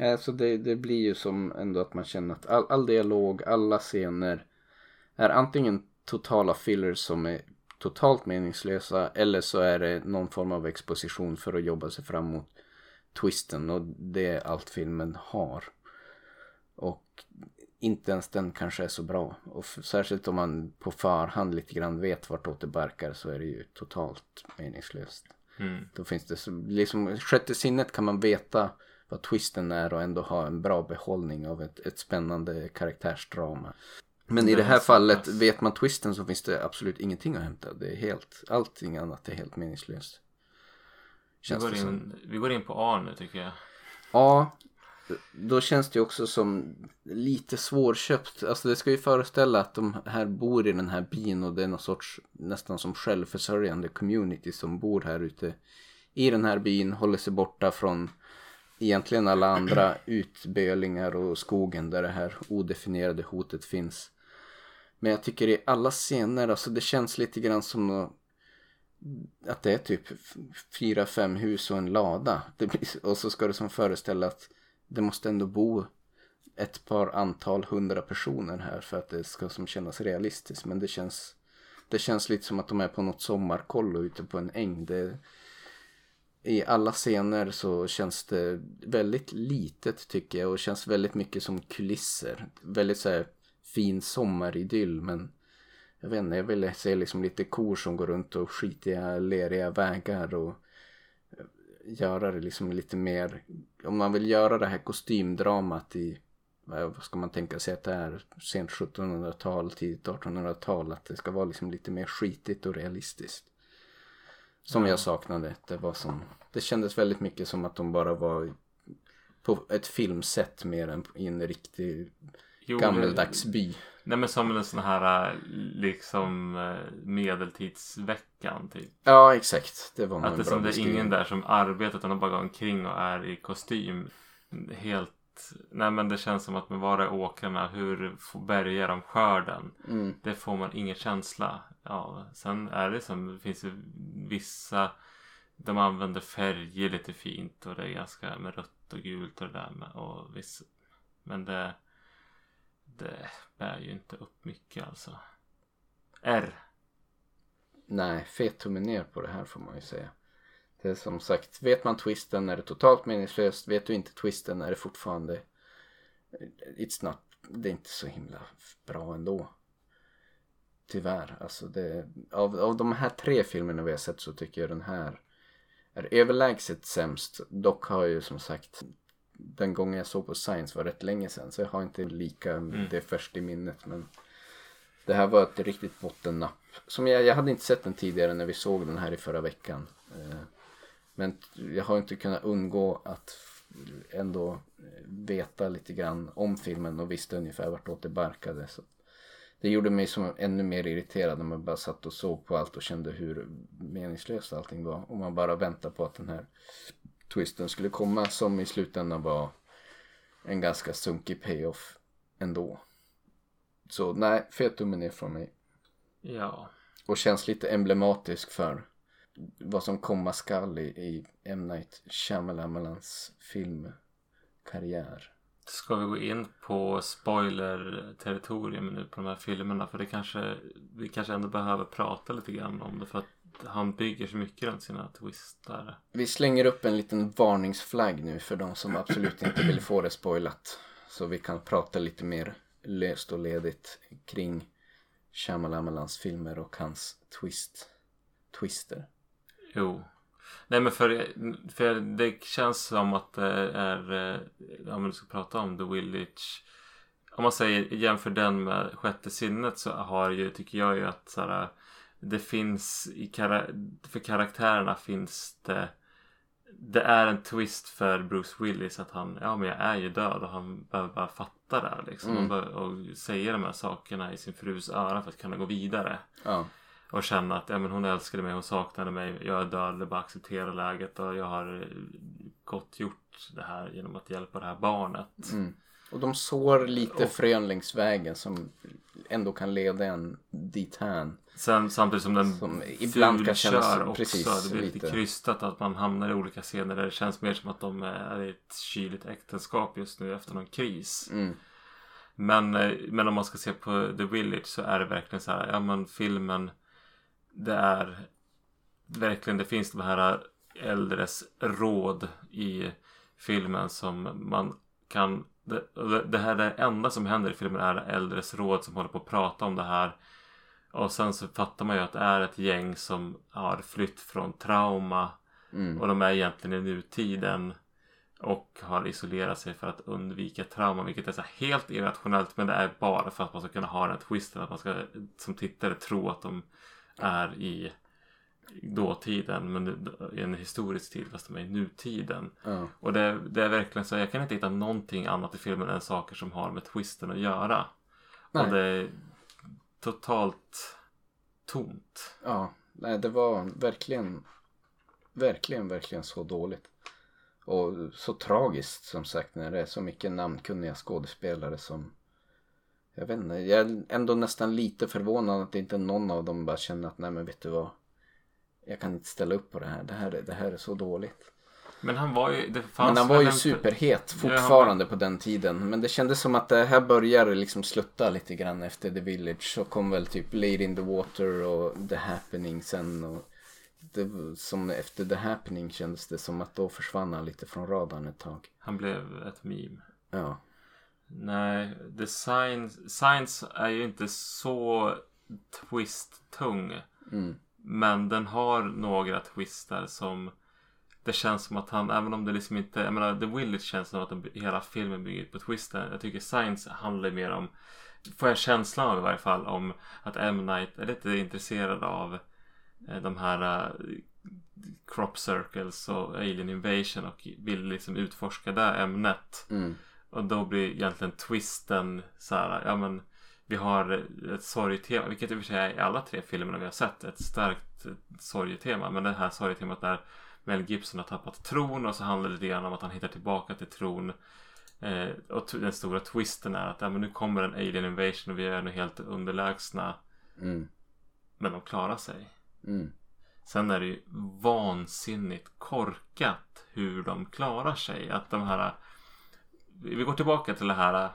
Alltså det, det blir ju som ändå att man känner att all, all dialog, alla scener är antingen totala fillers som är totalt meningslösa eller så är det någon form av exposition för att jobba sig fram mot twisten och det är allt filmen har. Och inte ens den kanske är så bra. Och särskilt om man på förhand lite grann vet vartåt det barkar så är det ju totalt meningslöst. Mm. Då finns det liksom sjätte sinnet kan man veta vad twisten är och ändå ha en bra behållning av ett, ett spännande karaktärsdrama. Men i Det här fallet, vet man twisten så finns det absolut ingenting att hämta. Det är helt, allting annat är helt meningslöst. Vi går, in, vi går in på A nu tycker jag. Ja, då känns det också som lite svårköpt. Alltså det ska ju föreställa att de här bor i den här byn och det är någon sorts nästan som självförsörjande community som bor här ute i den här byn, håller sig borta från egentligen alla andra [clears throat] utbölingar och skogen där det här odefinierade hotet finns. Men jag tycker i alla scener, alltså det känns lite grann som att det är typ fyra, fem hus och en lada. Det blir, och så ska det som föreställa att det måste ändå bo ett par antal hundra personer här för att det ska som kännas realistiskt. Men det känns, det känns lite som att de är på något sommarkollo ute på en äng. Det, I alla scener så känns det väldigt litet tycker jag och känns väldigt mycket som kulisser. Väldigt så här fin sommaridyll men jag vet inte, jag ville se liksom lite kor som går runt och skitiga leriga vägar och göra det liksom lite mer, om man vill göra det här kostymdramat i, vad ska man tänka sig att det är, sent 1700-tal, tidigt 1800-tal, att det ska vara liksom lite mer skitigt och realistiskt. Som Ja. jag saknade, det var som, det kändes väldigt mycket som att de bara var på ett filmset mer än i en riktig Jo, gammeldags by. Nej men som en sån här äh, liksom äh, medeltidsveckan typ. Ja, exakt. Det var Att det som det är ingen där som arbetar utan de bara går omkring och är i kostym. Helt Nej men det känns som att med var är åkrarna, hur bärgar de skörden? Mm. Det får man ingen känsla av. Sen är det som, det finns ju vissa De använder färger lite fint och det är ganska med rött och gult och det där med och viss, Men det det bär ju inte upp mycket alltså. R. Nej, fet tumme ner på det här får man ju säga. Det är som sagt, vet man twisten är det totalt meningslöst. Vet du inte twisten är det fortfarande It's not, det är inte så himla bra ändå. Tyvärr, alltså det, av, av de här tre filmerna vi har sett så tycker jag den här är överlägset sämst. Dock har jag ju som sagt den gången jag såg på Science var rätt länge sedan så jag har inte lika det först i minnet men det här var ett riktigt bottennapp. Som jag, jag hade inte sett den tidigare när vi såg den här i förra veckan. Eh, Men jag har inte kunnat undgå att ändå veta lite grann om filmen och visste ungefär vartåt det barkade. Så det gjorde mig som ännu mer irriterad när man bara satt och såg på allt och kände hur meningslöst allting var. Och man bara väntade på att den här twisten skulle komma som i slutändan var en ganska sunkig payoff ändå. Så nej, fet tumme ner från mig. Ja. Och känns lite emblematisk för vad som komma skall i, i M. Night Shyamalans filmkarriär. Ska vi gå in på spoiler-territorium nu på de här filmerna? För det kanske, vi kanske ändå behöver prata lite grann om det. För att han bygger så mycket runt sina twistar. Vi slänger upp en liten varningsflagg nu för de som absolut inte vill få det spoilat. Så vi kan prata lite mer löst och ledigt kring Shyamalanans filmer och hans twist, twister. Jo. Nej men för, för det känns som att det är, eh, om du ska prata om The Village. Om man säger jämför den med Sjätte sinnet så har ju, tycker jag ju att så här, det finns i kara- för karaktärerna finns det det är en twist för Bruce Willis att han, ja men jag är ju död och han behöver bara fatta det liksom. Mm. Och säga de här sakerna i sin frus öra för att kunna gå vidare. Ja. Och känna att ja, men hon älskade mig, hon saknade mig, jag är död, det bara acceptera läget och jag har eh, gott gjort det här genom att hjälpa det här barnet. Mm. Och de sår lite Och- frön längs vägen som ändå kan leda en dithän. Sen samtidigt som den Som ibland kan kännas- också. precis, det blir lite krystat att man hamnar i olika scener där det känns mer som att de är i ett kyligt äktenskap just nu efter någon kris. Mm. Men, eh, men om man ska se på The Village så är det verkligen så här, ja men filmen det är verkligen, det finns de här äldres råd i filmen som man kan det det här det enda som händer i filmen är äldres råd som håller på att prata om det här och sen så fattar man ju att det är ett gäng som har flytt från trauma Mm. och de är egentligen i nutiden och har isolerat sig för att undvika trauma vilket är så helt irrationellt men det är bara för att man ska kunna ha den twisten att man ska som tittare tro att de är i dåtiden men i en historisk tid fast de är i nutiden. Ja. Och det, det är verkligen så jag kan inte hitta någonting annat i filmen än saker som har med twisten att göra. Nej. Och det totalt tomt. Ja, nej det var verkligen, verkligen, verkligen så dåligt. Och så tragiskt som sagt när det är så mycket namnkunniga skådespelare som jag vet inte, jag är ändå nästan lite förvånad att inte någon av dem bara känner att nej men vet du vad jag kan inte ställa upp på det här, det här, är- det här är så dåligt. Men han var ju... Det fanns Men han var ju en- superhet Ja, fortfarande på den tiden. Men det kändes som att det här började liksom slutta lite grann efter The Village. Så kom väl typ Lady in the Water och The Happening sen. Och det, som efter The Happening kändes det som att då försvann han lite från radarn ett tag. Han blev ett meme. Ja. Nej, The Science, Science är ju inte så twist-tung. Mm. Men den har några twister som det känns som att han, även om det liksom inte, jag menar The Village känns som att den, hela filmen bygger på twisten. Jag tycker Science handlar mer om, får jag känslan av i varje fall, om att M. Night är lite intresserad av eh, de här eh, crop circles och alien invasion och vill liksom utforska det ämnet. Mm. Och då blir egentligen twisten så här, ja men vi har ett sorgetema, vilket i och för sig är i alla tre filmerna vi har sett, ett starkt eh, sorgetema. Men det här sorgetemat där Mel Gibson har tappat tron och så handlar det grann om att han hittar tillbaka till tron. Eh, och den stora twisten är att ja, men nu kommer en alien invasion och vi är nu helt underlägsna. Mm. Men de klarar sig. Mm. Sen är det ju vansinnigt korkat hur de klarar sig. Att de här... Vi går tillbaka till det här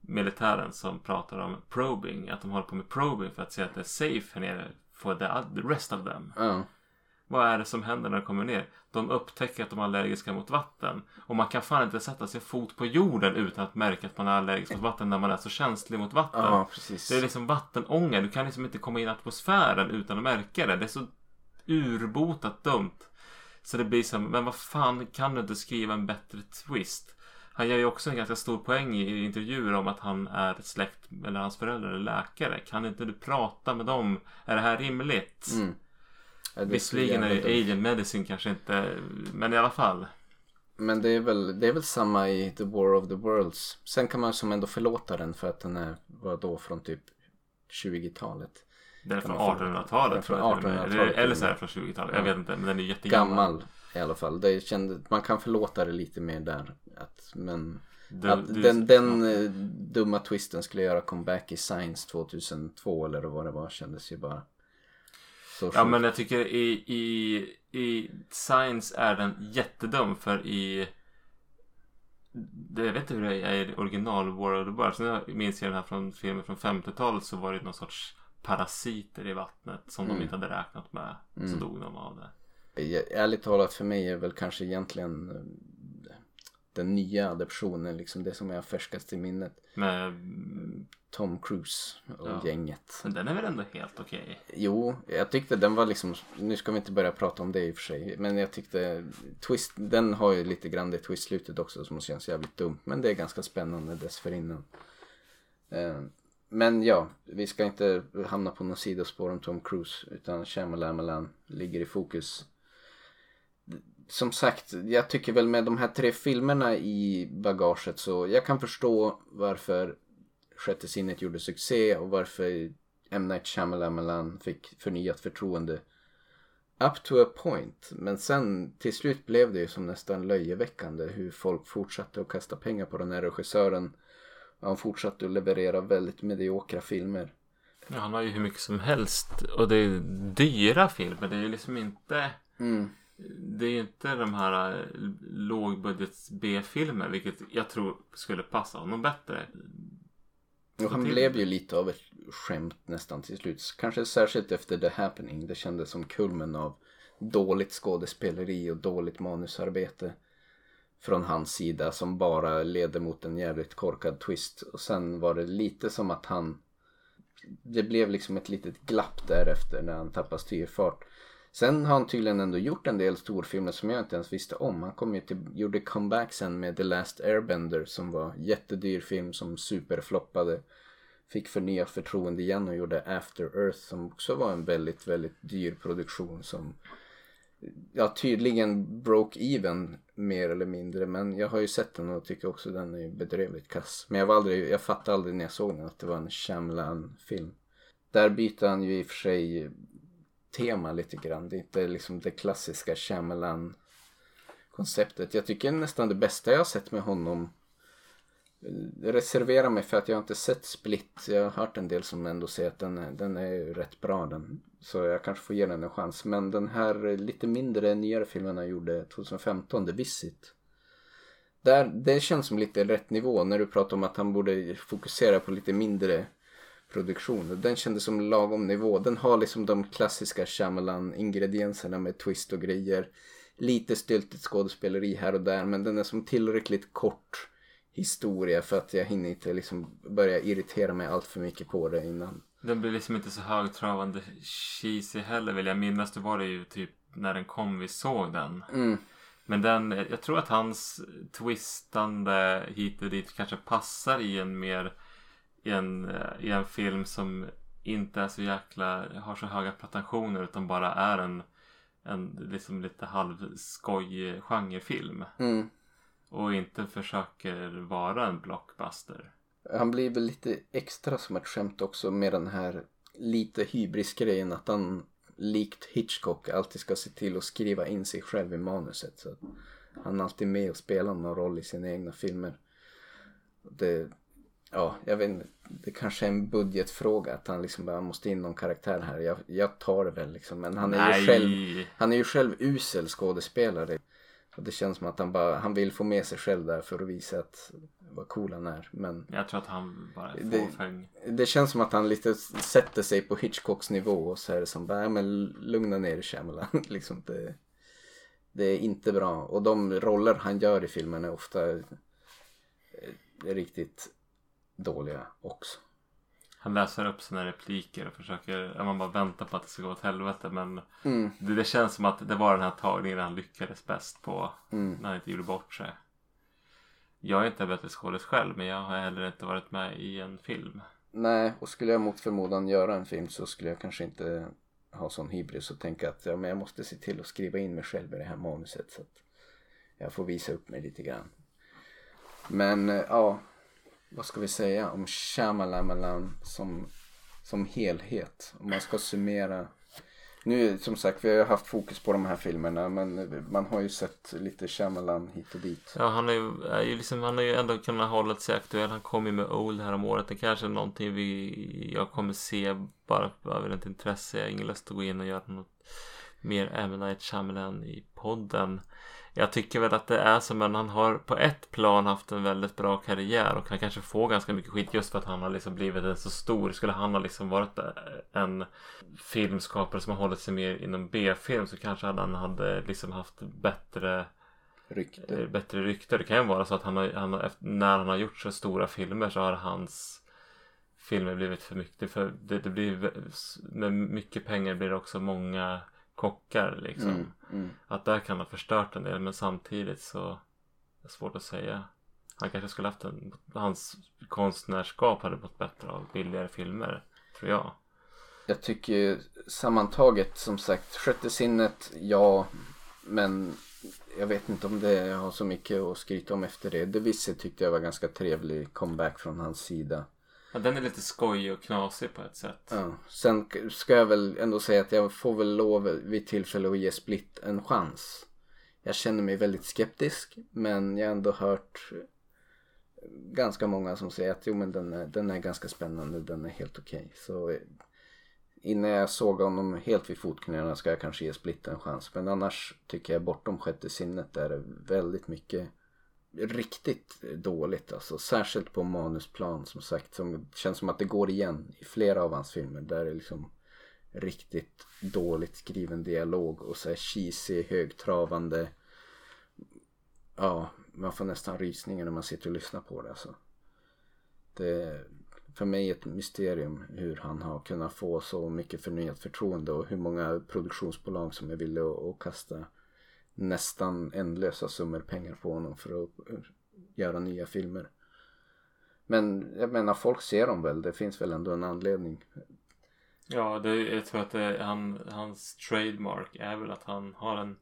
militären som pratar om probing. Att de håller på med probing för att se att det är safe här nere for the, rest of them. Ja. Vad är det som händer när de kommer ner? De upptäcker att de är allergiska mot vatten. Och man kan fan inte sätta sig fot på jorden utan att märka att man är allergisk mot vatten när man är så känslig mot vatten. Ja. Det är liksom vattenånga. Du kan liksom inte komma in i atmosfären utan att märka det. Det är så urbotat dumt. Så det blir som, men vad fan kan du inte skriva en bättre twist? Han gör ju också en ganska stor poäng i intervjuer om att han är släkt, eller hans föräldrar är läkare. Kan inte du prata med dem? Är det här rimligt? Mm. Ja, det är så Visserligen är ju alien medicine kanske inte, men i alla fall. Men det är, väl, det är väl samma i The War of the Worlds. Sen kan man som ändå förlåta den för att den är, var då från typ 20-talet. Den är från man få- Den är 1800-talet. från tror jag till och med. 1800-talet Eller- så är det från 20-talet. Ja. Jag vet inte, men den är jättegammal. Gammal i alla fall. Det kände, man kan förlåta det lite mer där. Att, men Du- att du- den, den eh, dumma twisten skulle göra comeback i Science 2002 eller vad det var kändes ju bara så Ja sjukt. men jag tycker i, i, i Science är den jättedum för i det, jag vet inte hur det är i original War of the Birds. Nu minns jag den här från filmen från 50-talet så var det någon sorts parasiter i vattnet som Mm. de inte hade räknat med. Så Mm. dog de av det. Ärligt talat för mig är väl kanske egentligen eh, den nya adaptionen, liksom det som är färskast i minnet. Med Tom Cruise och Ja. gänget. Men den är väl ändå helt okej? Jo, jag tyckte den var liksom, nu ska vi inte börja prata om det i och för sig, men jag tyckte Twist, den har ju lite grann det twist-slutet också som känns jävligt dumt, men det är ganska spännande dessförinnan. Eh, Men ja, vi ska inte hamna på någon sidospår om Tom Cruise, utan Shyamalan ligger i fokus. Som sagt, jag tycker väl med de här tre filmerna i bagaget så jag kan förstå varför Sjätte sinnet gjorde succé och varför M. Night Shyamalan fick förnyat förtroende. Up to a point. Men sen till slut blev det ju som nästan löjeväckande hur folk fortsatte att kasta pengar på den här regissören. Han fortsatte att leverera väldigt mediokra filmer. Ja, han har ju hur mycket som helst. Och det är dyra filmer. Det är ju liksom inte... Mm. Det är ju inte de här eh, lågbudgets B-filmer. Vilket jag tror skulle passa honom bättre. Och han till- blev ju lite av ett skämt nästan till slut. Kanske särskilt efter The Happening. Det kändes som kulmen av dåligt skådespeleri och dåligt manusarbete. Från hans sida som bara leder mot en jävligt korkad twist. Och sen var det lite som att han... Det blev liksom ett litet glapp därefter när han tappade styrfart. Sen har han tydligen ändå gjort en del storfilmer som jag inte ens visste om. Han kom ju till, gjorde comeback sen med The Last Airbender som var jättedyr film som superfloppade. Fick förnyat förtroende igen och gjorde After Earth som också var en väldigt, väldigt dyr produktion som ja, tydligen broke even mer eller mindre. Men jag har ju sett den och tycker också den är bedrövligt kass. Men jag var aldrig, jag fattade aldrig när jag såg den att det var en Shyamalan-film. Där byter han ju i och för sig tema lite grann. Det är inte liksom det klassiska Shyamalan konceptet. Jag tycker nästan det bästa jag har sett med honom eh, reservera reserverar mig för att jag inte sett Split. Jag har hört en del som ändå säger att den är, den är rätt bra den. Så jag kanske får ge den en chans. Men den här eh, lite mindre nyare filmen han gjorde 2015, The Visit. Där, det känns som lite rätt nivå när du pratar om att han borde fokusera på lite mindre produktion. Den kändes som lagom nivå. Den har liksom de klassiska Shyamalan-ingredienserna med twist och grejer. Lite styltigt skådespeleri här och där men den är som tillräckligt kort historia för att jag hinner inte liksom börja irritera mig allt för mycket på det innan. Den blir liksom inte så högtravande cheesy heller vill jag minnas. Det var det ju typ när den kom vi såg den. Mm. Men den, jag tror att hans twistande hit och dit kanske passar i en mer i en, i en film som inte är så jäkla, har så höga pretensioner utan bara är en, en liksom lite halvskoj genrefilm. Mm. Och inte försöker vara en blockbuster. Han blir väl lite extra som ett skämt också med den här lite hybris-grejen att han likt Hitchcock alltid ska se till att skriva in sig själv i manuset. Så att han är alltid med och spelar någon roll i sina egna filmer. Det, ja, jag vet inte, det kanske är en budgetfråga att han liksom bara måste in någon karaktär här. Jag, jag tar det väl liksom. Men han är, Nej. ju själv, han är ju själv usel skådespelare. Och det känns som att han bara, han vill få med sig själv där för att visa att vad cool han är. Men Jag tror att han bara är Det- fåfäng. det känns som att han lite sätter sig på Hitchcocks nivå och så är det som bara, men lugna ner dig Shyamalan. [laughs] liksom det, det är inte bra. Och de roller han gör i filmen är ofta eh, riktigt dåliga också. Han läser upp sina repliker och försöker, man bara väntar på att det ska gå åt helvete men Mm. det, det känns som att det var den här tagningen han lyckades bäst på Mm. när han inte gjorde bort sig. Jag är inte bättre skådis själv men jag har heller inte varit med i en film. Nej, och skulle jag mot förmodan göra en film så skulle jag kanske inte ha sån hybris och tänka att ja, men jag måste se till att skriva in mig själv i det här manuset så att jag får visa upp mig lite grann. Men eh, ja, vad ska vi säga om Shamalamalam som, som helhet? Om man ska summera. Nu som sagt, vi har ju haft fokus på de här filmerna men man har ju sett lite Shyamalan hit och dit. Ja, han, har ju, är ju liksom, han har ju ändå kunnat hålla sig aktuell. Han kom ju med Old här om året. Det kanske är någonting vi, jag kommer se bara av rent intresse. Jag har ingen lust att gå in och göra något mer M. Night Shyamalan i podden. Jag tycker väl att det är som en, han har på ett plan haft en väldigt bra karriär och han kanske får ganska mycket skit just för att han har liksom blivit en så stor. Skulle han ha liksom varit en filmskapare som har hållit sig mer inom B-film så kanske han hade liksom haft bättre Rykte. eh, bättre rykte. Det kan ju vara så att han har, han har, när han har gjort så stora filmer så har hans filmer blivit för mycket. För det, det blir, med mycket pengar blir det också många kockar liksom. Mm, mm. Att där kan ha förstört en del men samtidigt så är det svårt att säga. Han kanske skulle haft en, hans konstnärskap hade mått bättre av billigare filmer. Tror jag. Jag tycker sammantaget som sagt Sjätte sinnet, ja. Men jag vet inte om det har så mycket att skryta om efter det. Det visse tyckte jag var ganska trevlig comeback från hans sida. Ja, den är lite skojig och knasig på ett sätt. Ja. Sen ska jag väl ändå säga att jag får väl lov vid tillfälle att ge Split en chans. Jag känner mig väldigt skeptisk men jag har ändå hört ganska många som säger att jo men den är, den är ganska spännande, den är helt okej. Så innan jag såg honom helt vid fotknölarna ska jag kanske ge Split en chans. Men annars tycker jag bortom sjätte sinnet är det väldigt mycket riktigt dåligt alltså. Särskilt på manusplan som sagt. Som känns som att det går igen i flera av hans filmer. Där det är liksom riktigt dåligt skriven dialog och så här cheesy, högtravande. Ja, man får nästan rysningar när man sitter och lyssnar på det alltså. Det är för mig ett mysterium hur han har kunnat få så mycket förnyat förtroende och hur många produktionsbolag som är villiga att, att kasta nästan ändlösa summor pengar på honom för att göra nya filmer. Men jag menar folk ser dem väl, det finns väl ändå en anledning. Ja, det, jag tror att det, han, hans trademark är väl att han har en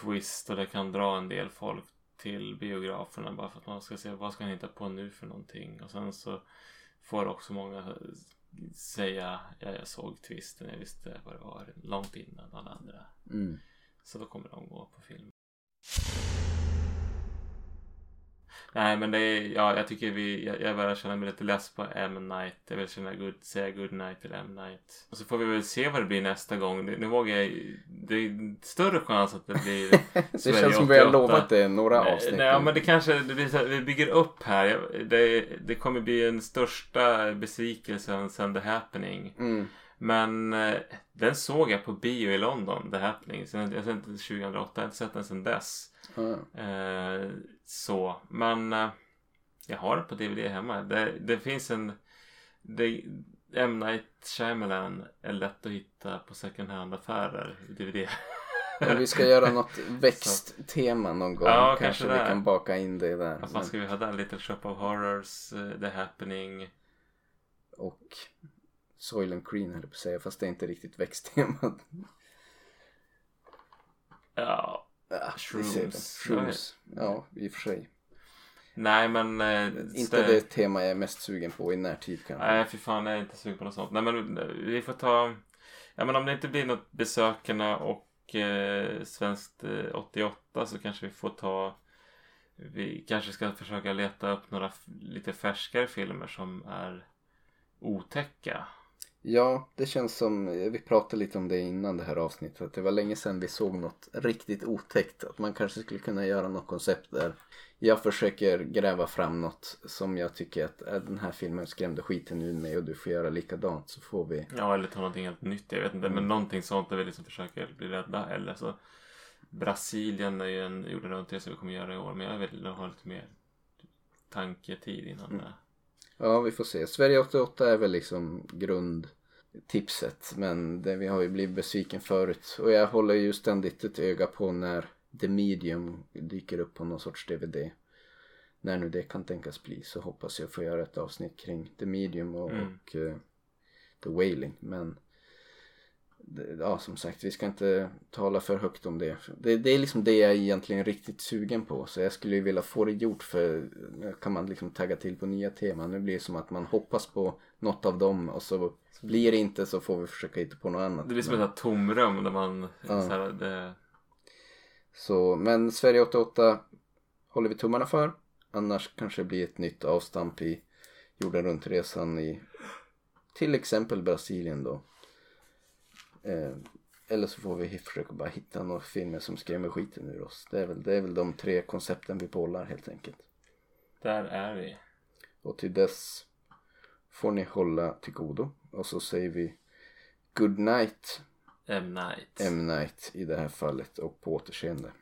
twist och det kan dra en del folk till biograferna bara för att man ska se vad ska han hitta på nu för någonting. Och sen så får också många säga ja, jag såg twisten, jag visste vad det var långt innan alla andra. Mm. Så då kommer de gå på film. Nej men det är, ja jag tycker vi, jag, jag börjar känna mig lite less på M. Night. Jag vill känna good, säga good night till M. Night. Och så får vi väl se vad det blir nästa gång. Det, nu vågar jag, det är större chans att det blir [laughs] Det Sverige känns som vi har 88. lovat det några avsnitt. Nej, nu. men det kanske, det blir så här, vi bygger upp här. Det, det kommer bli den största besvikelsen sen The Happening. Mm. Men eh, den såg jag på bio i London, The Happening. Sen, jag sett den 2008, jag har inte sett den sedan dess. Ja. Eh, så, men eh, jag har den på DVD hemma. Det, det finns en... Det, M. Night Shyamalan är lätt att hitta på second hand-affärer. DVD. Men [laughs] vi ska göra något [laughs] växttema någon gång. Ja, kanske kanske vi kan baka in det där. Vad fan ska vi ha där? Little Shop of Horrors, The Happening. Och Soylent Green höll på att säga. Fast det är inte riktigt växttemat. Ja, det. Shrooms. Shrooms. Ja, i och för sig. nej men... Eh, Inte det tema jag är mest sugen på i närtid kanske. Nej, för fan jag är inte sugen på något sånt. Nej, men eh, vi får ta... Ja, men om det inte blir något Besökarna och eh, Svenskt eh, 88 så kanske vi får ta... Vi kanske ska försöka leta upp några lite färskare filmer som är otäcka. Ja, det känns som, vi pratade lite om det innan det här avsnittet, att det var länge sedan vi såg något riktigt otäckt. Att man kanske skulle kunna göra något koncept där jag försöker gräva fram något som jag tycker att äh, den här filmen skrämde skiten ur mig och du får göra likadant så får vi. Ja, eller ta någonting helt nytt. Jag vet inte, Mm. men någonting sånt där vi liksom försöker bli rädda. Eller så Brasilien är ju en jorden runt-resa vi kommer göra i år. Men jag vill ha lite mer tanketid innan Mm. det. Ja, vi får se. Sverige 88 är väl liksom grundtipset. Men det, vi har ju blivit besviken förut. Och jag håller ju ständigt ett öga på när The Medium dyker upp på någon sorts DVD. När nu det kan tänkas bli så hoppas jag få göra ett avsnitt kring The Medium och, Mm. och eh, The Wailing. Men ja, som sagt, vi ska inte tala för högt om det. det. Det är liksom det jag är egentligen riktigt sugen på. Så jag skulle ju vilja få det gjort för kan man liksom tagga till på nya teman. Nu blir det som att man hoppas på något av dem och så blir det inte så får vi försöka hitta på något annat. Det blir som Men- ett tomrum där man Ja. så här, det, Så, men Sverige 88 håller vi tummarna för. Annars kanske det blir ett nytt avstamp i jorden runt-resan i till exempel Brasilien då. Eh, eller så får vi försöka bara hitta några filmer som skrämmer skiten ur oss. Det är väl, det är väl de tre koncepten vi bollar helt enkelt. där är vi. Och till dess får ni hålla till godo. Och så säger vi good night M. Night. M. Night i det här fallet och på återseende.